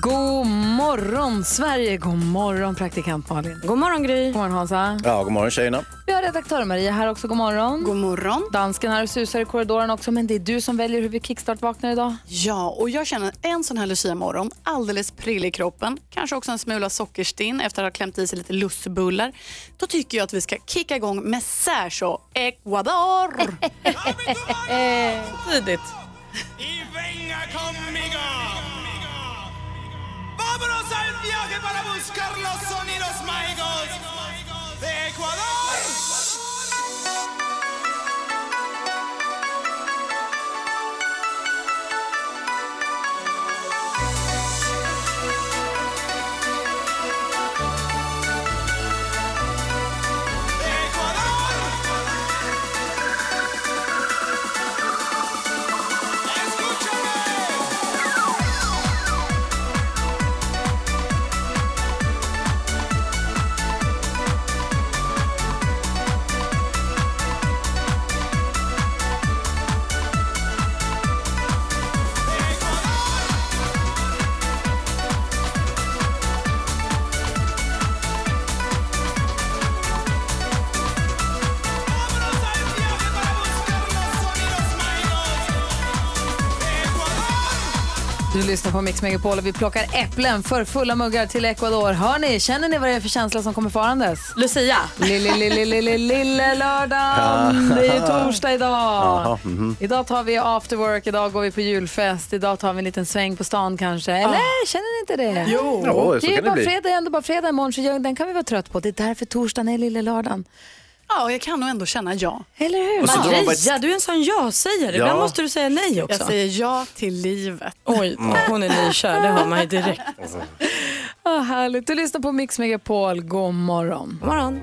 God morgon Sverige, god morgon praktikant Malin. God morgon Gry. God morgon Hansa. Ja, god morgon tjejerna. Vi har redaktör Maria här också, god morgon. God morgon. Dansken här och susar i korridoren också, men det är du som väljer hur vi kickstart-vaknar idag. Ja, och jag känner en sån här Lucia-morgon, alldeles prill i kroppen, kanske också en smula sockerstinn efter att ha klämt i sig lite lussebullar. Då tycker jag att vi ska kicka igång med Sergio Ecuador. Tidigt. Vámonos al viaje para buscar los sonidos mágicos de Ecuador. Du lyssnar på Mix Megapol och vi plockar äpplen för fulla muggar till Ecuador. Hör ni, känner ni vad det är för känsla som kommer farandes? Lucia. Lille, lille, lille, lille lördagen. Det är torsdag idag. Mhm. Idag tar vi after work, idag går vi på julfest, idag tar vi en liten sväng på stan kanske. Eller känner ni inte det? Jo. Ja, så Det är ju kan det bara bli. fredag, ändå bara fredag imorgon så den kan vi vara trött på. Det är därför torsdagen är lille lördagen. Ja, jag kan nog ändå känna ja. Eller hur? Och så drar man bara ett- Maria, du är en sån ja-sägare. Ja. Ibland måste du säga nej också. Jag säger ja till livet. Oj, hon är nykär, det hör man ju direkt. Ah, härligt. Du lyssnar på Mix Megapol. God morgon. God morgon.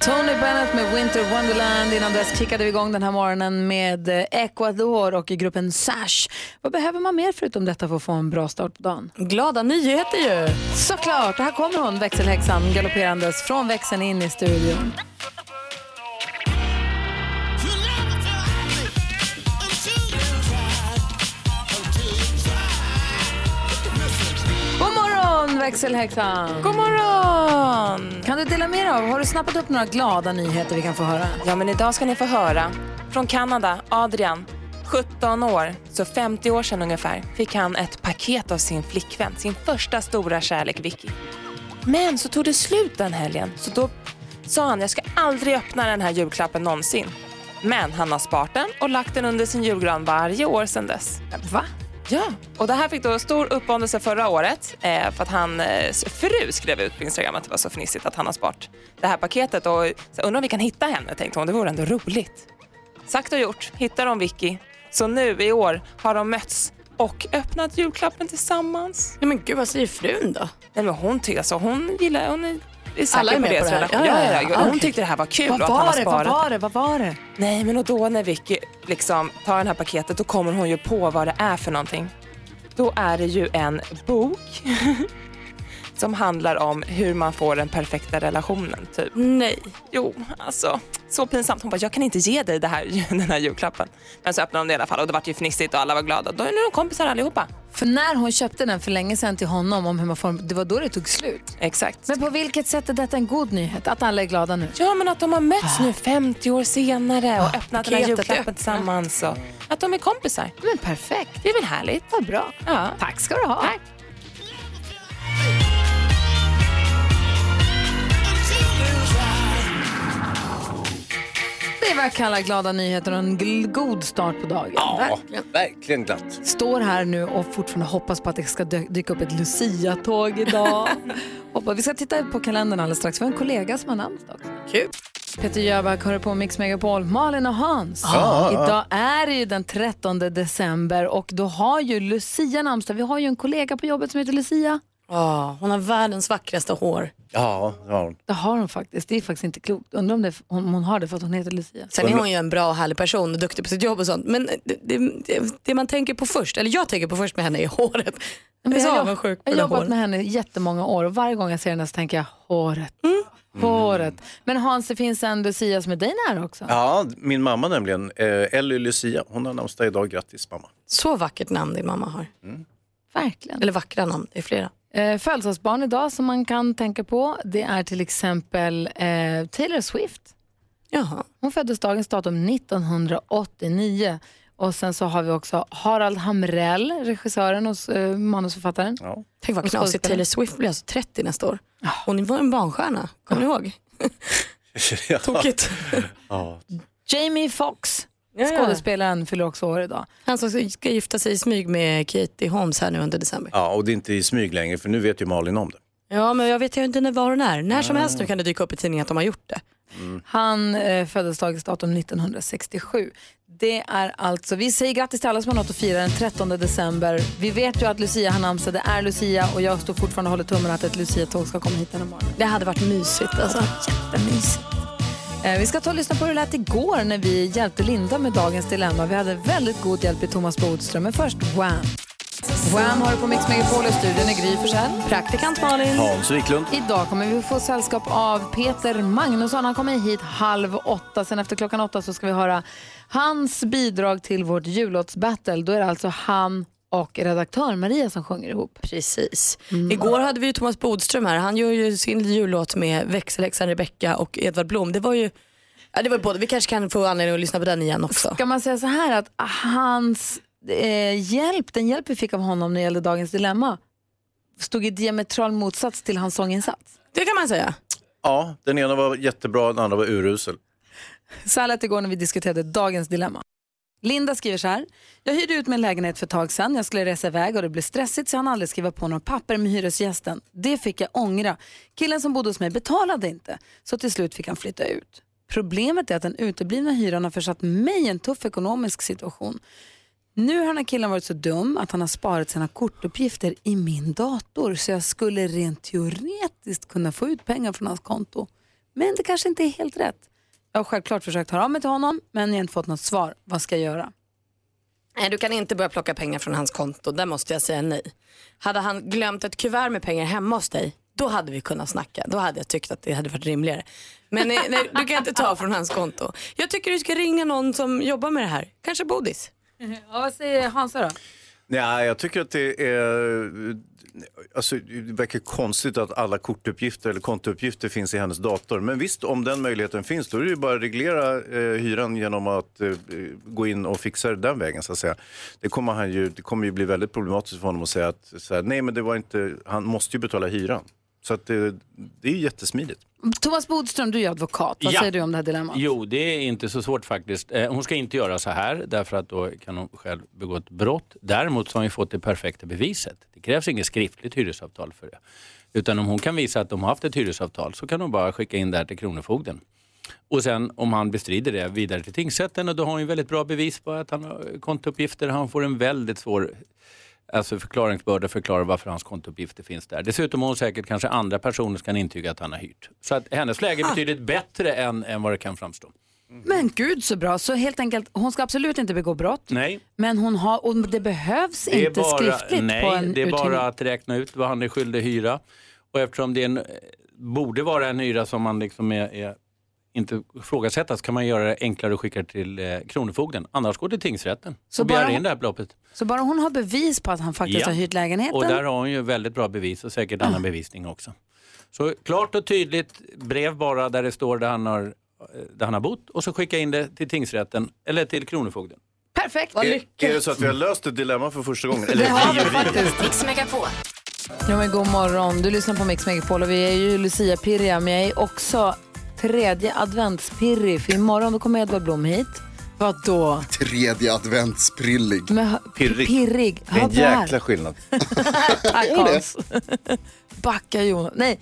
Tony Bennett med Winter Wonderland. Innan dess kickade vi igång den här morgonen med eh, Ecuador och gruppen Sash. Vad behöver man mer förutom detta för att få en bra start på dagen? Glada nyheter ju. Såklart, och här kommer hon, växelhäxan, galopperandes från växeln in i studion. Morgon, växelhäxan! God morgon! Kan du dela med dig av, har du snappat upp några glada nyheter vi kan få höra? Ja, men idag ska ni få höra. Från Kanada, Adrian. 17 år, så 50 år sedan ungefär, fick han ett paket av sin flickvän, sin första stora kärlek Vicky. Men så tog det slut den helgen, så då sa han jag ska aldrig öppna den här julklappen någonsin. Men han har sparat den och lagt den under sin julgran varje år sedan dess. Va? Ja, och det här fick då stor uppåndelse förra året eh, för att hans fru skrev ut på Instagram att det var så fnissigt att han har sparat det här paketet och så undrar om vi kan hitta henne tänkte hon, det vore ändå roligt. Sagt och gjort, hittar de Vicky. Så nu i år har de mötts och öppnat julklappen tillsammans. Nej, men gud, vad säger frun då? Nej, men hon tyckte alltså, hon gillar, hon är, är Alla är med deras på det här. Ja, Ja, ja, ja. Hon tyckte det här var kul Vad var det? Vad var det? Vad var det? Nej, men och då när Vicky liksom tar det här paketet då kommer hon ju på vad det är för någonting. Då är det ju en bok som handlar om hur man får den perfekta relationen. Typ. Nej. Jo, alltså så pinsamt. Hon bara, jag kan inte ge dig det här, den här julklappen. Men så öppnade de det i alla fall och det var ju fnissigt och alla var glada. Då är nu de kompisar allihopa. För när hon köpte den för länge sedan till honom om hur man får, det var då det tog slut. Exakt. Men på vilket sätt är detta en god nyhet? Att alla är glada nu? Ja, men att de har mötts nu 50 år senare och öppnat den här julklappen tillsammans. Och att de är kompisar. Men perfekt. Det är väl härligt? Vad bra. Ja. Tack ska du ha. Tack. Det är vad jag kallar glada nyheter och en gl- god start på dagen. Ja, verkligen glatt. Står här nu och fortfarande hoppas på att det ska dö- dyka upp ett Lucia-tåg idag. Hoppas. Vi ska titta på kalendern alldeles strax. Vi har en kollega som har namnsdag också. Kul. Peter Jöback hör på Mix Megapol. Malin och Hans. Ja. Idag är det ju den 13 december och då har ju Lucia namnsdag. Vi har ju en kollega på jobbet som heter Lucia. Ja, hon har världens vackraste hår. Ja, det har hon. Det har hon faktiskt. Det är faktiskt inte klokt. Undrar om, det, om hon har det för att hon heter Lucia. Sen är hon ju en bra och härlig person och duktig på sitt jobb och sånt. Men det, det, det, man tänker på först, eller jag tänker på först med henne är håret. Så jag, jag, jag har jobbat håret. med henne jättemånga år och varje gång jag ser henne så tänker jag håret. Mm. Håret. Men Hans, det finns en Lucia som är dig nära också. Ja, min mamma nämligen, eh, Ellie Lucia, hon har namnsdag idag. Grattis mamma. Så vackert namn din mamma har. Verkligen. Eller vackra namn, det är flera. Eh, födelsedagsbarn idag som man kan tänka på det är till exempel eh, Taylor Swift. Jaha. Hon föddes dagens datum 1989. Och sen så har vi också Harald Hamrell, regissören och eh, manusförfattaren. Ja. Tänk vad knasigt. Taylor Swift blir alltså 30 nästa år. Hon var en barnstjärna, kommer ni ihåg? Tokigt. Ja. Jamie Foxx. Skådespelaren, fyller också år idag. Han som ska gifta sig i smyg med Katie Holmes här nu under december. ja, och det är inte i smyg längre för nu vet ju Malin om det. Ja, men jag vet ju inte när var hon är. När som helst nu kan det dyka upp i tidningen att de har gjort det. Han eh, föddes datum 1967. Det är alltså, vi säger grattis till alla som har något att fira den 13 december. Vi vet ju att Lucia har namnsdag, det är Lucia och jag står fortfarande och håller tummen att ett Lucia-tåg ska komma hit den morgonen. Det hade varit mysigt alltså. Jättemysigt. Eh, vi ska ta och lyssna på hur det lät igår när vi hjälpte Linda med dagens dilemma. Vi hade väldigt god hjälp i Thomas Bodström, men först Wham! Wham har du på Mix Megapol och studion är Gry Forssell. Praktikant Malin. Hans Wiklund. Idag kommer vi få sällskap av Peter Magnusson. Han kommer hit halv åtta. Sen efter klockan åtta så ska vi höra hans bidrag till vårt jullåtsbattle. Då är det alltså han och redaktör Maria som sjunger ihop. Precis. Igår hade vi ju Thomas Bodström här. Han gör ju sin jullåt med växelhäxan Rebecca och Edvard Blom. Det var ju Ja, det var ju både. Vi kanske kan få anledning att lyssna på den igen också. Ska man säga så här att hans eh, hjälp, den hjälp vi fick av honom när det gällde dagens dilemma stod i diametral motsats till hans sånginsats. Det kan man säga. Ja, den ena var jättebra, den andra var urusel. Så här lät det igår när vi diskuterade dagens dilemma. Linda skriver så här. Jag hyrde ut min lägenhet för ett tag sedan. Jag skulle resa iväg och det blev stressigt så jag hann aldrig skriva på några papper med hyresgästen. Det fick jag ångra. Killen som bodde hos mig betalade inte. Så till slut fick han flytta ut. Problemet är att den uteblivna hyran har försatt mig i en tuff ekonomisk situation. Nu har den här killen varit så dum att han har sparat sina kortuppgifter i min dator så jag skulle rent teoretiskt kunna få ut pengar från hans konto. Men det kanske inte är helt rätt. Jag har självklart försökt höra av mig till honom men jag har inte fått något svar. Vad ska jag göra? Nej, du kan inte börja plocka pengar från hans konto. Där måste jag säga nej. Hade han glömt ett kuvert med pengar hemma hos dig, då hade vi kunnat snacka. Då hade jag tyckt att det hade varit rimligare. Men nej, nej, du kan inte ta från hans konto. Jag tycker du ska ringa någon som jobbar med det här. Kanske Bodis. Ja, vad säger Hansa då? Nej, jag tycker att det är... Alltså, det verkar konstigt att alla kortuppgifter eller kontouppgifter finns i hennes dator. Men visst, om den möjligheten finns, då är det ju bara att reglera eh, hyran genom att eh, gå in och fixa det den vägen. Så att säga. Det, kommer han ju, det kommer ju bli väldigt problematiskt för honom att säga att så här, nej, men det var inte, han måste ju betala hyran. Så att det, det är ju jättesmidigt. Thomas Bodström, du är advokat. Vad Ja. säger du om det här dilemmat? Jo, det är inte så svårt faktiskt. Eh, Hon ska inte göra så här därför att då kan hon själv begå ett brott. Däremot så har hon ju fått det perfekta beviset. Det krävs inget skriftligt hyresavtal för det. Utan om hon kan visa att de har haft ett hyresavtal så kan hon bara skicka in det här till Kronofogden. Och sen om han bestrider det vidare till tingsrätten och då har hon ju väldigt bra bevis på att han har kontouppgifter. Han får en väldigt svår alltså förklaringsbörda förklara varför hans kontouppgifter finns där. Dessutom har hon säkert kanske andra personer som kan intyga att han har hyrt. Så att hennes läge är betydligt bättre än, än vad det kan framstå. Men gud så bra. Så helt enkelt, hon ska absolut inte begå brott. Nej, Men hon har, och det behövs det inte bara, skriftligt nej, på en det är uthyrning. bara att räkna ut vad han är skyldig hyra. Och eftersom det en, borde vara en hyra som man liksom är, är inte ifrågasättas kan man göra det enklare att skicka till eh, Kronofogden. Annars går det till tingsrätten Så och begär bara- in det här beloppet. Så bara hon har bevis på att han faktiskt Ja. har hyrt lägenheten. Och där har hon ju väldigt bra bevis och säkert annan bevisning också. Så klart och tydligt brev bara där det står där han har, eh, där han har bott och så skicka in det till tingsrätten eller till Kronofogden. Perfekt. Är, är det så att vi har löst ett dilemma för första gången? Eller Det har vi och faktiskt. Mix Megapol. Ja, men god morgon. Du lyssnar på Mix Megapol och vi är ju Lucia-pirriga men jag är också tredje adventspirrig för imorgon då kommer Edvard Blom hit. Vad då? Tredje adventsprillig. Men, Pirrig. pirrig. Det är en jäkla skillnad. Tack Hans. Backa Jonas. Nej,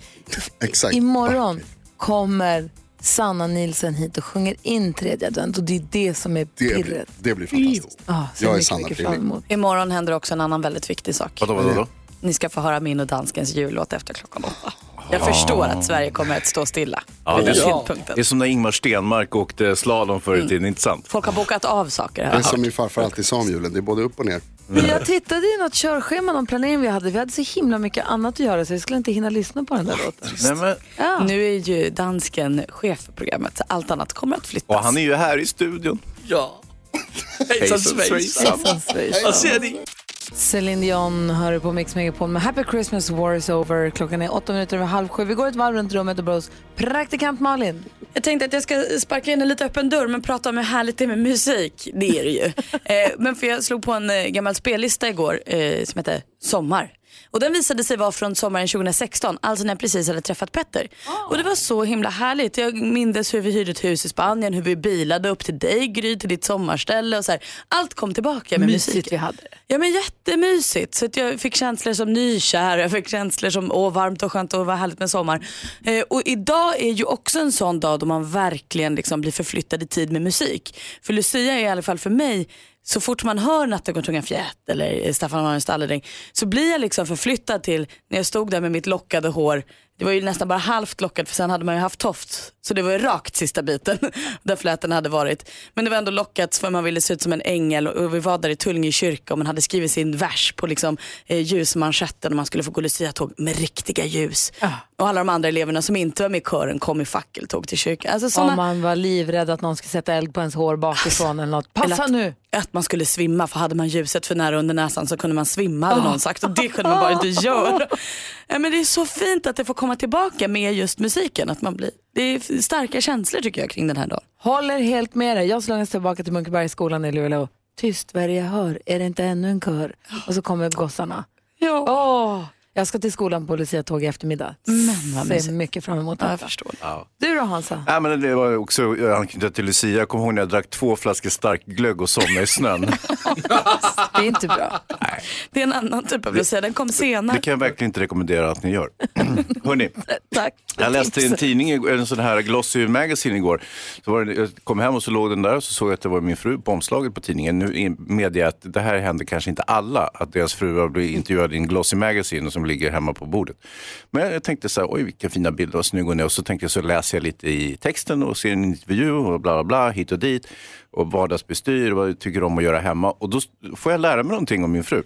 Exakt. imorgon kommer Sanna Nilsen hit och sjunger in tredje advent och det är det som är Det blir, pirret. det blir fantastiskt. Ah, Jag är mycket, Sanna emot. Imorgon händer också en annan väldigt viktig sak. Vadå, vadå, vadå? Ni ska få höra min och danskens jullåt efter klockan åtta. Jag förstår att Sverige kommer att stå stilla. Ja, det, är det är som när Ingmar Stenmark åkte slalom förr i tiden, inte sant? Folk har bokat av saker. Det är som min farfar alltid sa om julen, det är både upp och ner. Jag tittade i något körschema, någon planering vi hade. Vi hade så himla mycket annat att göra så vi skulle inte hinna lyssna på den där låten. Nej, men, Ja. Nu är ju dansken chef för programmet så allt annat kommer att flyttas. och han är ju här i studion. Ja. Hejsan svejsan. Hejsan, svejsan. Vad ser ni? Celine Dion hör på Mix Megapol med Happy Christmas War is over. Klockan är åtta minuter över halv sju. Vi går ett varv runt rummet och börjar hos praktikant Malin. Jag tänkte att jag ska sparka in en lite öppen dörr men prata om hur härligt det är med musik. Det är det ju. eh, men för jag slog på en eh, gammal spellista igår eh, som heter Sommar. Och den visade sig vara från sommaren 2016, alltså när jag precis hade träffat Petter. Och det var så himla härligt. Jag mindes hur vi hyrde ett hus i Spanien, hur vi bilade upp till dig Gry, till ditt sommarställe och så här. Allt kom tillbaka med Mysigt musik. vi hade. Ja men jättemysigt. Så att jag fick känslor som nykär, jag fick känslor som åh varmt och skönt och vad härligt med sommar. Eh, och idag är ju också en sån dag då man verkligen liksom blir förflyttad i tid med musik. För Lucia är i alla fall för mig så fort man hör Natten går tungan fjät eller Staffan har en stalledräng så blir jag liksom förflyttad till när jag stod där med mitt lockade hår. Det var ju nästan bara halvt lockat för sen hade man ju haft tofs. Så det var ju rakt sista biten där fläten hade varit. Men det var ändå lockat för man ville se ut som en ängel och vi var där i Tullinge kyrka och man hade skrivit sin vers på liksom, eh, ljusmanschetten och man skulle få gå luciatåg med riktiga ljus. Och alla de andra eleverna som inte var med i kören kom i fackeltåg till kyrkan. Alltså såna... Om man var livrädd att någon skulle sätta eld på ens hår bakifrån eller något. Passa Eller nu! att man skulle svimma för hade man ljuset för nära under näsan så kunde man svimma hade någon sagt och det kunde man bara inte göra. Ja, men det är så fint att det får komma tillbaka med just musiken. Att man blir, det är starka känslor tycker jag kring den här dagen. Håller helt med dig. Jag slungas tillbaka till Munkebergsskolan i Luleå. Tyst vad är det jag hör? Är det inte ännu en kör? Och så kommer gossarna. Ja. Åh, jag ska till skolan på Lucia-tåg i eftermiddag. Men vad Ser mycket fram emot Ja, jag detta. förstår. Du då Hansa? Ja, men det var också anknutet till Lucia. Jag kommer ihåg när jag drack två flaskor stark glögg och somnade i snön. Det är inte bra. Det är en annan typ av Lucia, den kom Det senare. kan jag verkligen inte rekommendera att ni gör. Hörni, Tack. jag läste i en tidning, en sån här Glossy Magazine igår. Så var det, jag kom hem och så låg den där och så såg jag att det var min fru på omslaget på tidningen. Nu medger jag att det här händer kanske inte alla, att deras fruar blir intervjuade i en Glossy Magazine och som ligger hemma på bordet. Men jag tänkte så här, oj vilka fina bilder, vad snygg hon är. Och så tänkte jag så läser jag lite i texten och ser en intervju och bla bla bla, hit och dit. Och vardagsbestyr, vad jag tycker om att göra hemma. Och då får jag lära mig någonting om min fru.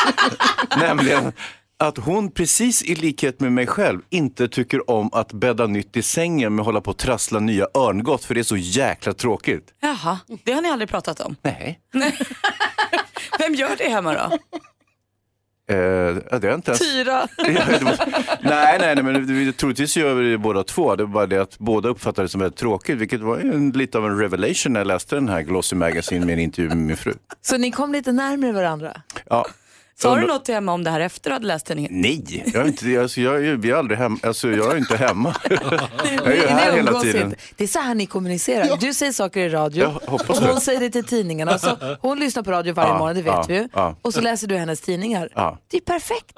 Nämligen att hon precis i likhet med mig själv inte tycker om att bädda nytt i sängen med att hålla på och trassla nya örngott för det är så jäkla tråkigt. Jaha, det har ni aldrig pratat om. Nej. Vem gör det hemma då? Eh, det har inte ens... Tyra. Nej, nej, nej, men vi- troligtvis gör vi det båda två. Det var bara det att båda uppfattade det som väldigt tråkigt, vilket var en, lite av en revelation när jag läste den här Glossy Magazine med en intervju med min fru. Så ni kom lite närmare varandra? Ja. Sa du något till Emma om det här efter du hade läst tidningen? Nej, jag är inte, alltså, jag, är- vi är aldrig hemma. Alltså, jag är inte hemma. jag är ju här hela tiden. inte. Det är så här ni kommunicerar. Du säger saker i radio och hon det. säger det till tidningarna. Så hon lyssnar på radio varje Ja, morgon, det vet ja, vi ju. ja. Och så läser du hennes tidningar. Ja. Det är perfekt.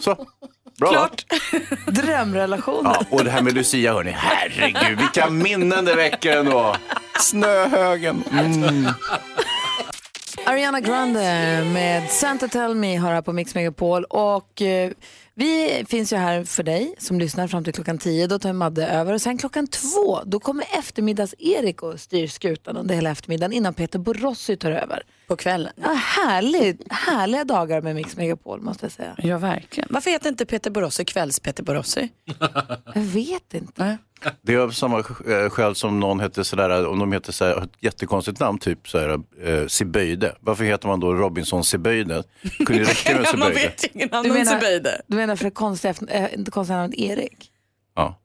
Så, bra. Klart. Drömrelationen. Ja, och det här med Lucia, hörni. Herregud, vilka minnen det väcker ändå. Snöhögen. Mm. Ariana Grande med Santa Tell Me har här på Mix Megapol. Och eh, vi finns ju här för dig som lyssnar fram till klockan 10. Då tar Madde över. Och sen klockan två, då kommer eftermiddags-Erik och styr skutan under hela eftermiddagen innan Peter Borossi tar över. På kvällen. Ja, härligt, härliga dagar med Mix Megapol måste jag säga. Ja, verkligen. Varför heter inte Peter Borossi kvälls-Peter Borossi? Jag vet inte. Nej. Det är av samma eh, skäl som någon heter sådär, om de heter sådär, ett jättekonstigt namn, typ sådär, eh, Siböjde. Varför heter man då Robinson Siböjde? Kunde räcka med Ja, man Siböjde. vet ingen Du annan menar- Zubeide. Du menar för det konstiga, äh, det konstiga namnet Erik? Ja.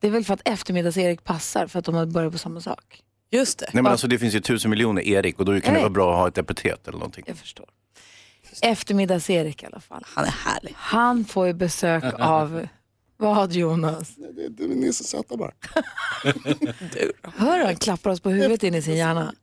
Det är väl för att eftermiddags-Erik passar, för att de har börjat på samma sak. Just det. Nej men alltså det finns ju tusen miljoner Erik och då kan det Nej. vara bra att ha ett epitet eller någonting. Jag förstår. Eftermiddags-Erik i alla fall. Han är härlig. Han får ju besök av, vad Jonas? Det, det, ni är så söta bara. Hör du, han klappar oss på huvudet in i sin hjärna.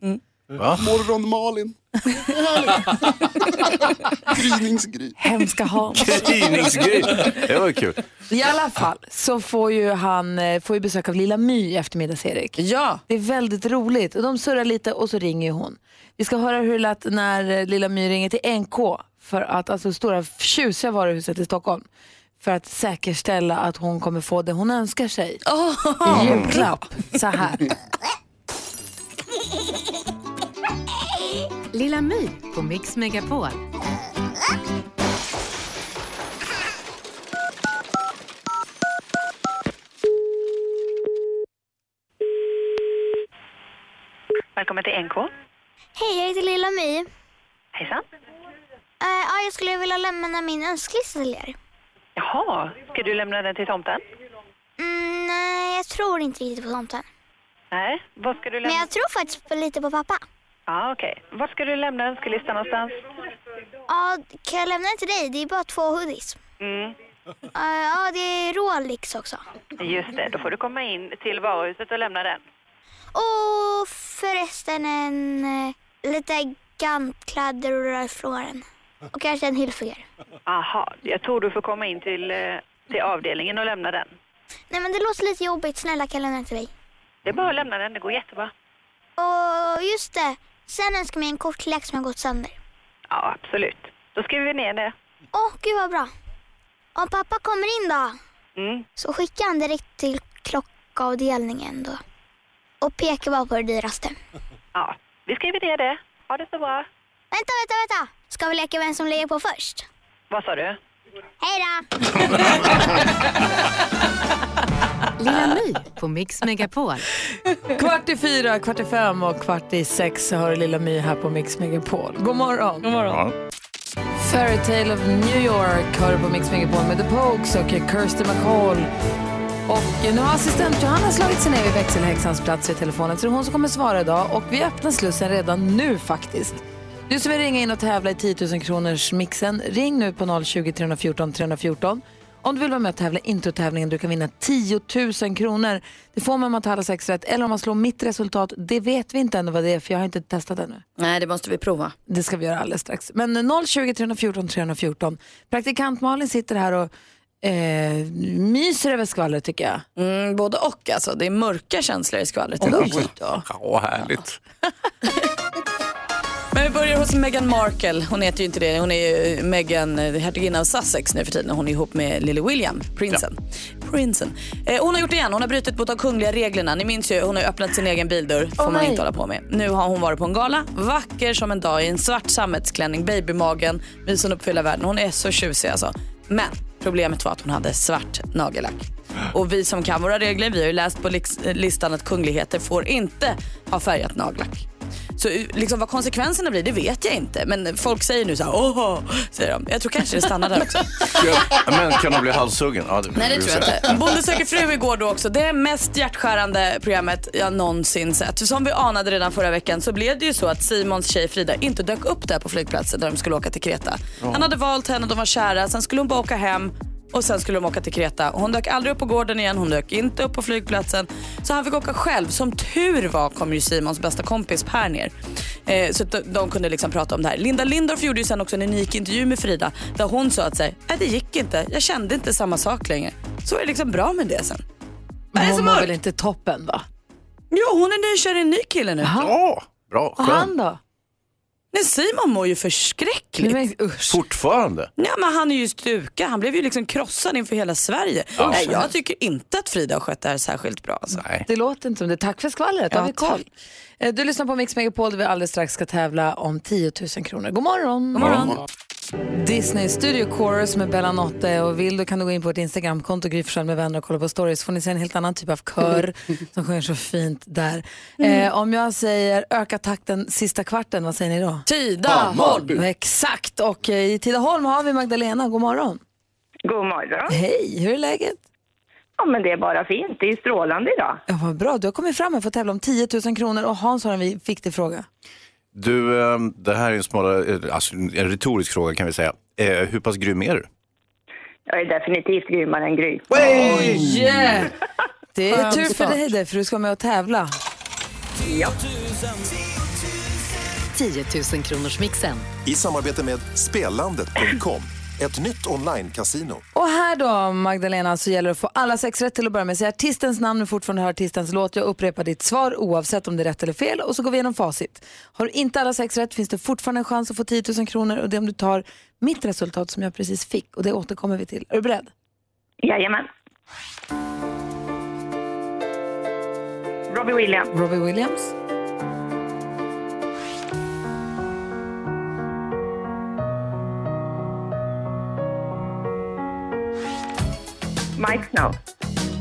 Va? Morgon Malin. Gryningsgry. Hemska Hans. Gryningsgry. Det var kul. I alla fall så får ju han eh, får ju besök av Lilla My i eftermiddags-Erik. Ja. Det är väldigt roligt. Och de surrar lite och så ringer ju hon. Vi ska höra hur det lät när eh, Lilla My ringer till NK, för att, alltså stora tjusiga varuhuset i Stockholm, för att säkerställa att hon kommer få det hon önskar sig. I julklapp. Så här. Lilla My på Mix Megapol. Välkommen till NK. Hej, jag heter Lilla My. Hejsan. Eh, ja, jag skulle vilja lämna min önskelista till er. Jaha, ska du lämna den till tomten? Mm, nej, jag tror inte riktigt på tomten. Nej, vad ska du Men lämna? jag tror faktiskt på, lite på pappa. Ja, okej. Var ska du lämna önskelistan någonstans? Ja, kan jag lämna den till dig? Det är bara två hoodies. Mm, ja, det är Rolex också. just det. Då får du komma in till varuhuset och lämna den. Och förresten en eh, lite gantkläder och Lauren. Och kanske en hyllfigur. Aha, jag tror du får komma in till, eh, till avdelningen och lämna den. Nej, men det låter lite jobbigt. Snälla, kan jag lämna den till dig? Det är bara att lämna den, det går jättebra. Och just det, sen önskar jag mig en kortlek som har gått sönder. Ja, absolut. Då skriver vi ner det. Åh, gud vad bra. Om pappa kommer in då, Mm. så skickar han direkt till klockavdelningen då. Och pekar bara på det dyraste. Ja, vi skriver ner det. Ha det så bra. Vänta, vänta, vänta. Ska vi leka vem som lägger på först? Vad sa du? Hej då! Lilla My på Mix Megapol. Kvart i fyra, kvart i fem och kvart i sex så har Lilla My här på Mix Megapol. God morgon. God morgon. Fairytale of New York har du på Mix Megapol med The Pogues och Kirsty McCall. Och nu har assistent Johanna slagit sig ner vid växelhäxans plats i telefonen så det är hon som kommer svara idag och vi öppnar slussen redan nu faktiskt. Du som vill ringa in och tävla i 10 000 kronors mixen, ring nu på 020 314 314. Om du vill vara med och tävla i introtävlingen, du kan vinna 10 000 kronor. Det får man om man talar sex rätt eller om man slår mitt resultat. Det vet vi inte ännu vad det är för jag har inte testat ännu. Nej, det måste vi prova. Det ska vi göra alldeles strax. Men 020 314 314. Praktikant Malin sitter här och eh, myser över skvallret tycker jag. Mm, både och alltså. Det är mörka känslor i skvallret idag. Oj. Ja, härligt. Men vi börjar hos Meghan Markle. Hon heter ju inte det. Hon är ju Meghan, eh, hertiginna av Sussex nu för tiden. Hon är ihop med lille William, prinsen. Prinsen. Eh, hon har gjort det igen. Hon har brutit mot de kungliga reglerna. Ni minns ju, hon har öppnat sin egen bildörr. får man nej. inte hålla på med. Nu har hon varit på en gala. Vacker som en dag i en svart sammetsklänning, babymagen, mysen upp för hela världen. Hon är så tjusig alltså. Men problemet var att hon hade svart nagellack. Och vi som kan våra regler, vi har ju läst på listan att kungligheter får inte ha färgat nagellack. Så liksom vad konsekvenserna blir, det vet jag inte. Men folk säger nu så här, åh, säger de. Jag tror kanske det stannar där också. Men kan de bli halshuggen? Ja, Nej det tror jag inte. Bonde söker fru igår då också. Det mest hjärtskärande programmet jag någonsin sett. Som vi anade redan förra veckan så blev det ju så att Simons tjej Frida inte dök upp där på flygplatsen där de skulle åka till Kreta. Han hade valt henne, de var kära, sen skulle hon bara åka hem och sen skulle de åka till Kreta. Och hon dök aldrig upp på gården igen, hon dök inte upp på flygplatsen. Så han fick åka själv. Som tur var kom ju Simons bästa kompis Per ner. Eh, så att de, de kunde liksom prata om det här. Linda Lindorff gjorde ju sen också en unik intervju med Frida där hon sa att sig, nej det gick inte, jag kände inte samma sak längre. Så är det liksom bra med det sen. Men hon var mörkt? väl inte toppen va? Jo, hon är nykär i en ny kille nu. Ja, bra. Och Skönt. han då? Nej, Simon mår ju förskräckligt. Nej, men, usch. Fortfarande? Nej, men han är ju stuka. Han blev ju liksom krossad inför hela Sverige. Nej, jag tycker inte att Frida har skött det här särskilt bra. Alltså. Nej. Det låter inte som det. Tack för skvallret, Ja, har vi koll. Eh, Du lyssnar på Mix Megapol där vi alldeles strax ska tävla om 10 000 kronor. God morgon! God morgon. Disney Studio Chorus med Bella Notte och vill du kan du gå in på vårt Instagramkonto Gry med vänner och kolla på stories får ni se en helt annan typ av kör som sjunger så fint där. Eh, om jag säger öka takten sista kvarten, vad säger ni då? Tidaholm. Exakt, och eh, i Tidaholm har vi Magdalena. God morgon! God morgon. Hej, hur är läget? Ja, men det är bara fint. Det är strålande idag. Ja, vad bra, du har kommit fram och fått tävla om 10 000 kronor och Hans har en viktig fråga. Du, eh, det här är en, smala, eh, alltså en retorisk fråga kan vi säga. Eh, hur pass grym är du? Jag är definitivt grymmare än Gry. Yeah. Det är tur för dig det, för du ska med och tävla. Ja. 10 000 kronors mixen. I samarbete med Spelandet.com, ett nytt online-casino. Och här då Magdalena så gäller det att få alla sex rätt till att börja med. Säg artistens namn och fortfarande hör artistens låt. Jag upprepar ditt svar oavsett om det är rätt eller fel och så går vi igenom facit. Har du inte alla sex rätt finns det fortfarande en chans att få 10 000 kronor och det är om du tar mitt resultat som jag precis fick och det återkommer vi till. Är du beredd? Jajamän. Robbie Williams. Robbie Williams. Mike Snow.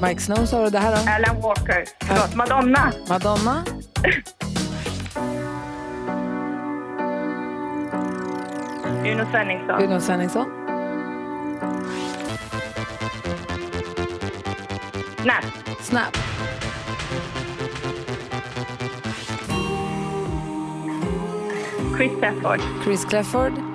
Mike Snow sa du det här då? Alan Walker. Förlåt, Madonna. Madonna. Uno Svenningsson. Uno Svenningsson. Snap. Snap. Chris Stafford. Chris Clafford.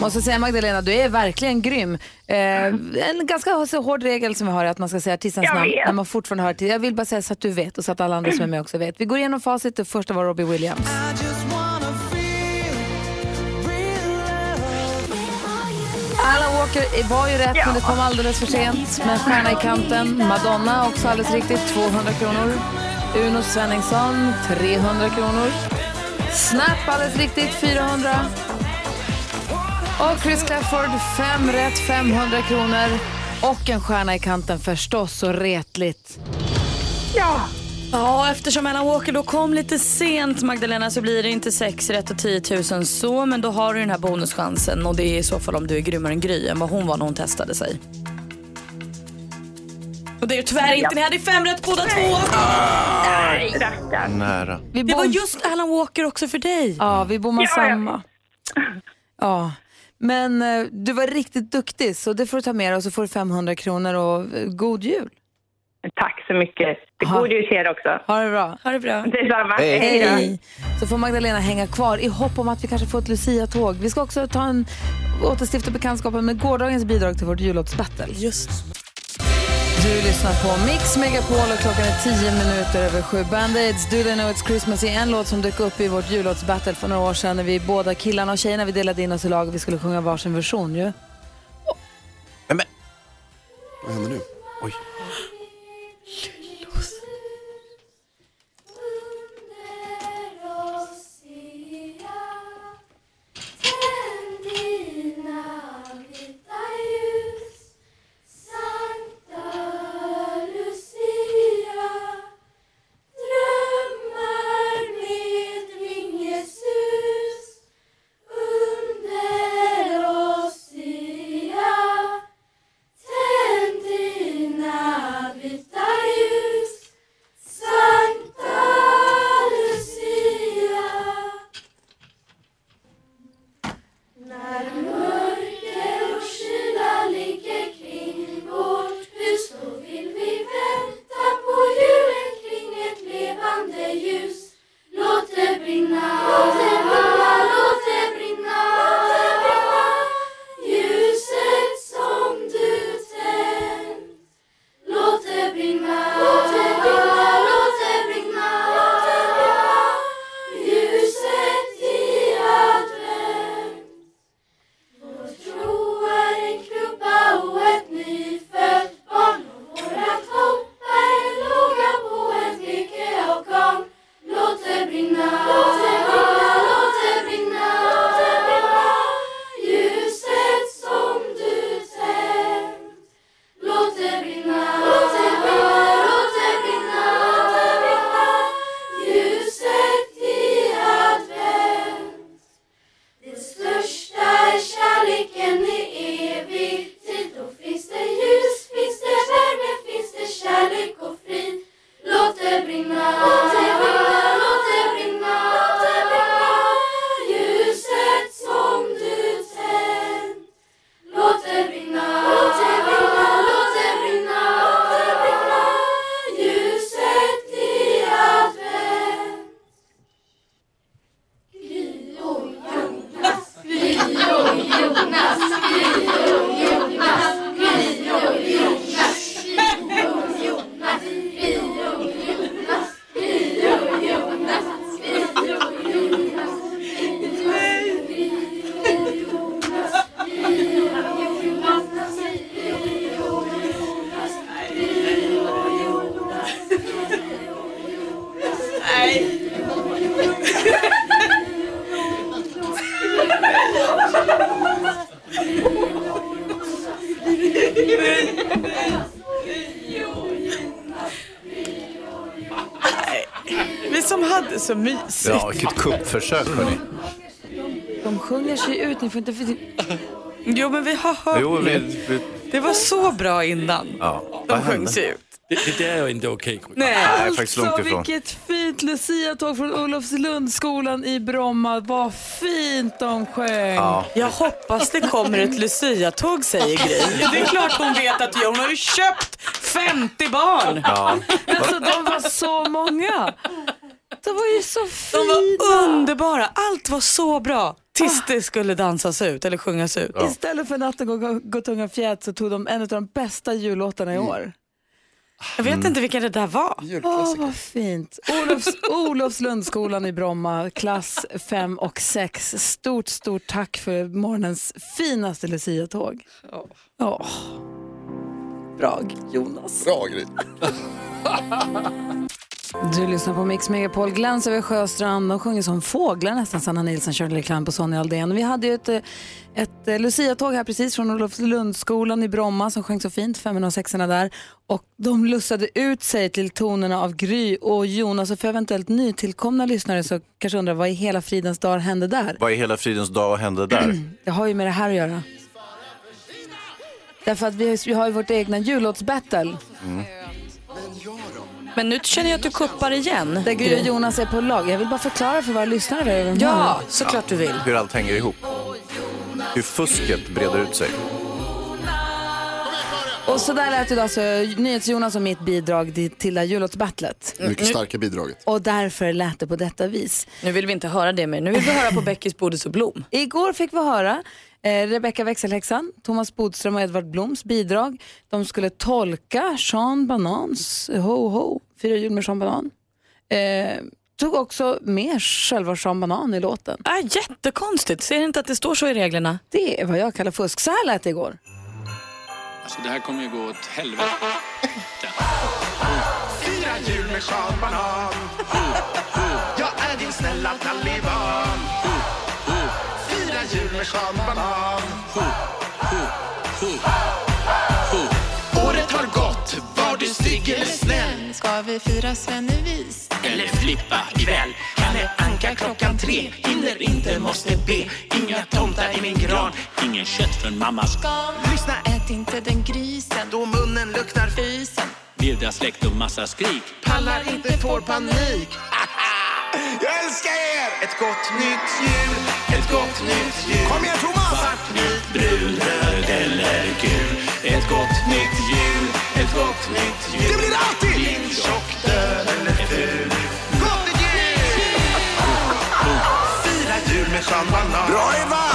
Måste säga Magdalena, du är verkligen grym. Eh, en ganska hård regel som vi har är att man ska säga artistens Jag namn vet. när man fortfarande hör till. Jag vill bara säga så att du vet och så att alla andra som är med också vet. Vi går igenom facit. Det första var Robbie Williams. Alan Walker var ju rätt men det kom alldeles för sent. Med stjärna i kanten. Madonna också alldeles riktigt, 200 kronor. Uno Svenningsson, 300 kronor. Snap alldeles riktigt, 400. Och Chris Clafford, fem rätt, 500 kronor. Och en stjärna i kanten förstås, så retligt. Ja. Ja, eftersom Alan Walker då kom lite sent Magdalena så blir det inte 6 rätt och 10 000 så men då har du den här bonuschansen och det är i så fall om du är grymmare än Gry än vad hon var när hon testade sig. Och det är tyvärr inte, ni hade fem rätt båda två. Nej. Nära. Det var just Alan Walker också för dig. Ja, vi bommar samma. Ja, men eh, du var riktigt duktig så det får du ta med dig och så får du 500 kronor och eh, god jul. Tack så mycket. Det Ha. god jul till er också. Ha det bra. Ha det bra. Detsamma. Hej. Hej då. Hej! Så får Magdalena hänga kvar i hopp om att vi kanske får ett Lucia-tåg. Vi ska också ta en återstifta bekantskapen med gårdagens bidrag till vårt jullåtsbattle. Just. Du lyssnar på Mix Megapol och klockan är tio minuter över sju. Band-Aids, Do They Know It's Christmas är en låt som dök upp i vårt jullåtsbattle för några år sedan när vi båda killarna och tjejerna vi delade in oss i lag och vi skulle sjunga varsin version ju. Nej, men, Vad händer nu? oj. Så mysigt. Ja, vilket kuppförsök hörni. De sjunger sig ut, ni får inte... Jo men vi har hört Jo, vi, vi, Det var så bra innan. ja. De Vad sjöng sig ut. Det, det där är inte okej. Nej. jag är faktiskt långt Alltså ifrån. vilket fint Lucia-tåg från Olofslundsskolan i Bromma. Vad fint de sjöng. Ja. Jag hoppas det kommer ett Lucia-tåg säger Gry. Det är klart hon vet att hon har ju köpt 50 barn. Ja. Alltså de var så många. De var ju så De fina. var underbara. Allt var så bra. Tills det skulle dansas ut eller sjungas ut. Istället för Natten går, går tunga fjät så tog de en av de bästa jullåtarna i år. Jag vet inte vilka det där var. Åh, vad fint. Olofs, Olofslundsskolan i Bromma, klass 5 och 6. Stort, stort tack för morgonens finaste Lucia-tåg. Ja. Bra, Jonas. Bra grej. Du lyssnar på Mix Megapol, Gläns över Sjöstrand. De sjunger som fåglar nästan, Sanna Nilsson, Shirley reklam på Sonja Aldén. Vi hade ju ett, eh, ett eh, Lucia-tåg här precis från Olofslundsskolan i Bromma som sjöng så fint, 506 där. Och de lussade ut sig till tonerna av Gry och Jonas. Och för eventuellt nytillkomna lyssnare så kanske undrar vad i hela fridens dag hände där? Vad i hela fridens dag hände där? Det har ju med det här att göra. Därför att vi, vi har ju vårt egna jullåtsbattle. Men nu känner jag att du kuppar igen. Där Gry och Jonas är på lag. Jag vill bara förklara för våra lyssnare Ja, såklart du vill. Hur allt hänger ihop. Hur fusket breder ut sig. Och så där lät det alltså NyhetsJonas och mitt bidrag till- det jullåtsbattlet. Mycket starka bidraget. Och därför lät det på detta vis. Nu vill vi inte höra det mer. Nu vill vi höra på Beckis, Bodis och Blom. Igår fick vi höra eh, Rebecka växelhäxan, Thomas Bodström och Edvard Bloms bidrag. De skulle tolka Sean Banans Ho Ho, Fyra jul med Sean Banan. Eh, tog också med själva Sean Banan i låten. Ah, jättekonstigt. Ser inte att det står så i reglerna? Det är vad jag kallar fusk. Så här lät det igår. Alltså det här kommer ju gå åt helvete. Fira jul med Sean Banan Jag är din snälla taliban Fira jul med Sean Banan Ska vi fira svennevis? Eller flippa ikväll Kalle Anka klockan tre Hinner inte, måste be Inga tomtar i min gran Ingen kött från mammas Lyssna, Ät inte den grisen. då munnen luktar Fysen. virvla släkt och massa skrik. pallar inte får panik Jag älskar er! Ett gott nytt jul, ett gott nytt jul Kom igen Thomas! Svart, brun, röd eller gul Ett gott nytt jul, ett gott nytt jul Det blir alltid! Blind, tjock, död eller ful Gott nytt jul! Fira jul med Sean Banan Bra Eva!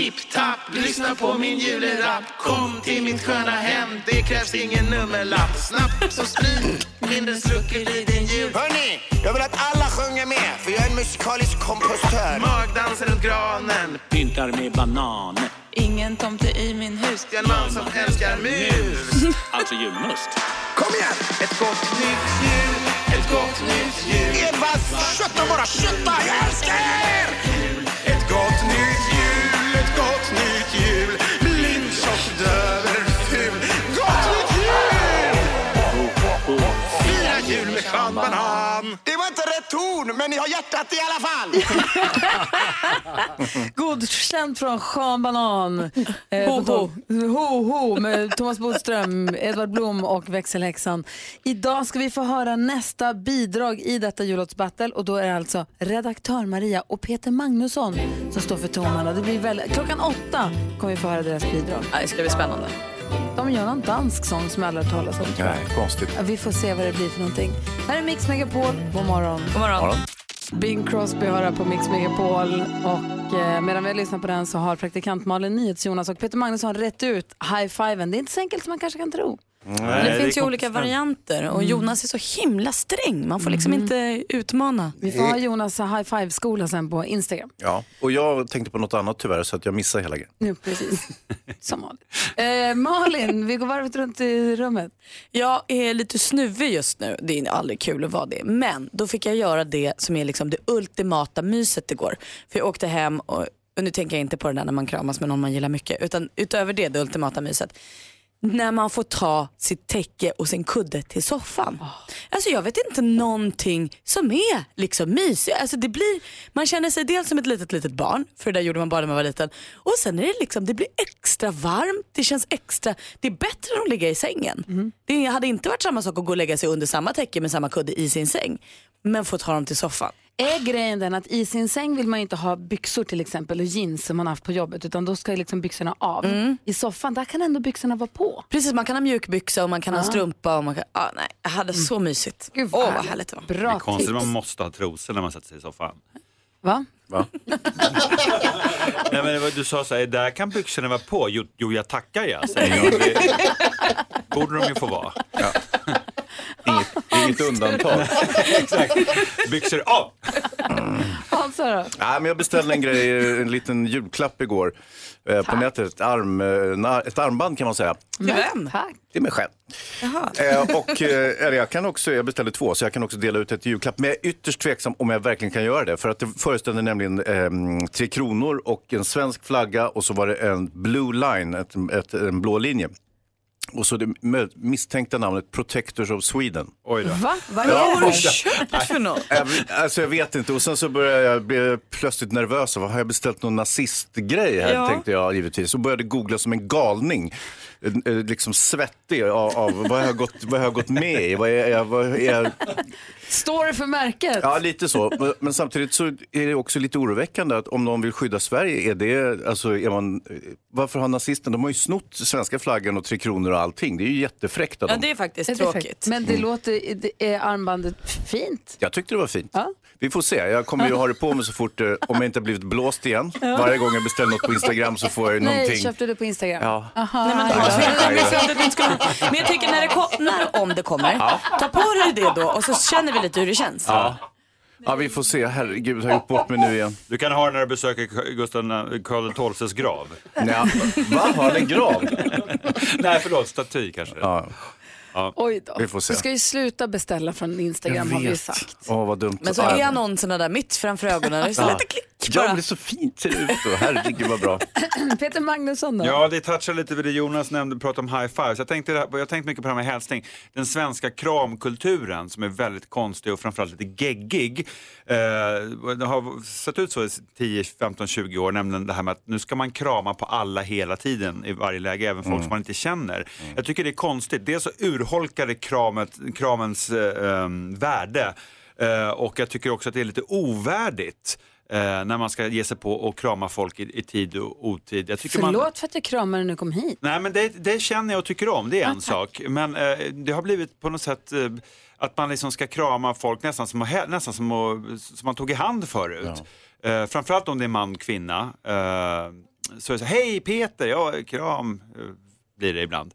Tipp, tapp, tipp, tapp, lyssna på min julerapp Kom till mitt sköna hem, det krävs ingen nummerlapp Snabbt som sprit, mindre slucker i din jul Hörni, jag vill att alla sjunger med, för jag är en musikalisk kompostör Magdans runt granen, Pyntar med banan. Ingen tomte i min hus. jag är en man som älskar mus Alltså julmust. Kom igen! Ett gott nytt jul, ett gott nytt jul Edvard, kötta bara, kötta! Jag älskar er! Ton, men ni har hjärtat i alla fall Godkänt från Sean Banan. Eh, Ho, to- ho, ho med Thomas Bodström, Edvard Blom och växelhäxan. Idag ska vi få höra nästa bidrag i detta jullåtsbattle och då är det alltså redaktör Maria och Peter Magnusson som står för tonerna. Det blir väl, klockan åtta kommer vi få höra deras bidrag. Det ska bli spännande. De gör någon dansk sång som alla har talat om. tror jag. Nej, konstigt. Ja, Vi får se vad det blir för någonting. Här är Mix Megapol. God morgon. God morgon. Morgon. Bing Crosby har här på Mix Megapol och eh, medan vi har lyssnat på den så har praktikant Malin NyhetsJonas och Peter Magnusson rätt ut high-fiven. Det är inte så enkelt som man kanske kan tro. Nej, det finns ju olika varianter och Jonas är så himla sträng. Man får liksom inte utmana. Vi får ha Jonas high-five-skola sen på Instagram. Ja, och jag tänkte på något annat tyvärr så att jag missade hela grejen. Nu, precis. Som Malin. Eh, Malin, vi går varvet runt i rummet. Jag är lite snuvig just nu. Det är aldrig kul att vara det. Men då fick jag göra det som är liksom det ultimata myset igår. För jag åkte hem och och nu tänker jag inte på det där när man kramas med någon man gillar mycket, utan utöver det, det ultimata myset. När man får ta sitt täcke och sin kudde till soffan. Alltså jag vet inte någonting som är liksom mysigt. Alltså det blir, man känner sig dels som ett litet litet barn, för det där gjorde man bara när man var liten. Och sen är det liksom, det blir extra varmt, det känns extra, det är bättre än att ligga i sängen. Det hade inte varit samma sak att gå och lägga sig under samma täcke med samma kudde i sin säng. Men få ta dem till soffan. Är grejen den att i sin säng vill man inte ha byxor till exempel och jeans som man har haft på jobbet utan då ska liksom byxorna av. I soffan där kan ändå byxorna vara på. Precis, man kan ha mjukbyxa och man kan ha Ja. strumpa. Och man kan, ah, nej, jag hade så mysigt. Gud, Åh, vad vad härligt. det var. Det är konstigt, man måste ha trosor när man sätter sig i soffan. Va? Va? Nej, men du sa så här, där kan byxorna vara på. Jo, jo jag tackar jag, säger jag. Det borde de ju få vara. Inget, inget undantag. Exakt. Byxor av! Alltså då? Nej, men jag beställde en grej, en liten julklapp igår eh, på nätet. Ett, arm, eh, ett armband kan man säga. Till vem? Tack. Till mig själv. Eh, och, eh, eller jag, kan också, jag beställde två, så jag kan också dela ut ett julklapp. Men jag är ytterst tveksam om jag verkligen kan göra det. För att det föreställde nämligen eh, Tre Kronor och en svensk flagga och så var det en blue line, ett, ett, en blå linje. Och så det misstänkta namnet Protectors of Sweden. Oj då. Va? Vad Ja, är och- det? Vad köpt för något? Jag, alltså jag vet inte och sen så började jag bli plötsligt nervös. Har jag beställt någon nazistgrej här Ja. tänkte jag givetvis. Och började googla som en galning. Eh, eh, Liksom svettig av, av vad, jag har gått, vad jag har gått med i. Vad är, jag- vad är, jag- Står det för märket? ja, lite så. Men- samtidigt så är det också lite oroväckande att om någon vill skydda Sverige, är det, alltså, är man, varför har nazisterna, de har ju snott svenska flaggan och Tre Kronor och allting. Det är ju jättefräckt av Ja, dem. det är faktiskt tråkigt. Men det låter, det är armbandet fint? Jag tyckte det var fint. Ja. Vi får se. Jag kommer ju ha det på mig så fort, eh, om jag inte har blivit blåst igen. Varje gång jag beställer något på Instagram så får jag ju Nej, någonting. köpte du på Instagram? Ja. Aha. Nej, men, det var så himla mysigt att du inte skulle ha- men jag tycker när det kom, när, om det kommer, ta på dig det då och så känner vi lite hur det känns. Ja. ja, vi får se. Herregud, har jag gjort bort mig nu igen? Du kan ha den när du besöker Gustav Karl XIIs grav. Ja. Va, har han en grav? Nej, förlåt, staty kanske. Ja, Oj då. Vi får se. Du ska ju sluta beställa från Instagram har vi ju sagt. Åh, vad dumt. Men så är annonserna där mitt framför ögonen. Det är så Ja. lite klick Ja, bara. men det är så fint ser det ut. Herregud vad bra. Peter Magnusson då? Ja, det touchar lite vid det Jonas nämnde, pratade om high fives. Jag tänkte, jag har tänkt mycket på det här med hälsning. Den svenska kramkulturen som är väldigt konstig och framförallt lite geggig. Eh, det har sett ut så i 10, 15, 20 år, nämligen det här med att nu ska man krama på alla hela tiden i varje läge, även folk som man inte känner. Jag tycker det är konstigt. Dels så urholkar det kramet, kramens eh, em, värde eh, och jag tycker också att det är lite ovärdigt. Eh, när man ska ge sig på och krama folk i, i tid och otid. Jag tycker man, Förlåt för att jag kramade när du kom hit. Nej, men det, det känner jag och tycker om, det är en sak. Men eh, det har blivit på något sätt eh, att man liksom ska krama folk nästan som, nästan som, som man tog i hand förut. Eh, framförallt om det är man, kvinna. Eh, så är det så, hej Peter, ja kram eh, blir det ibland.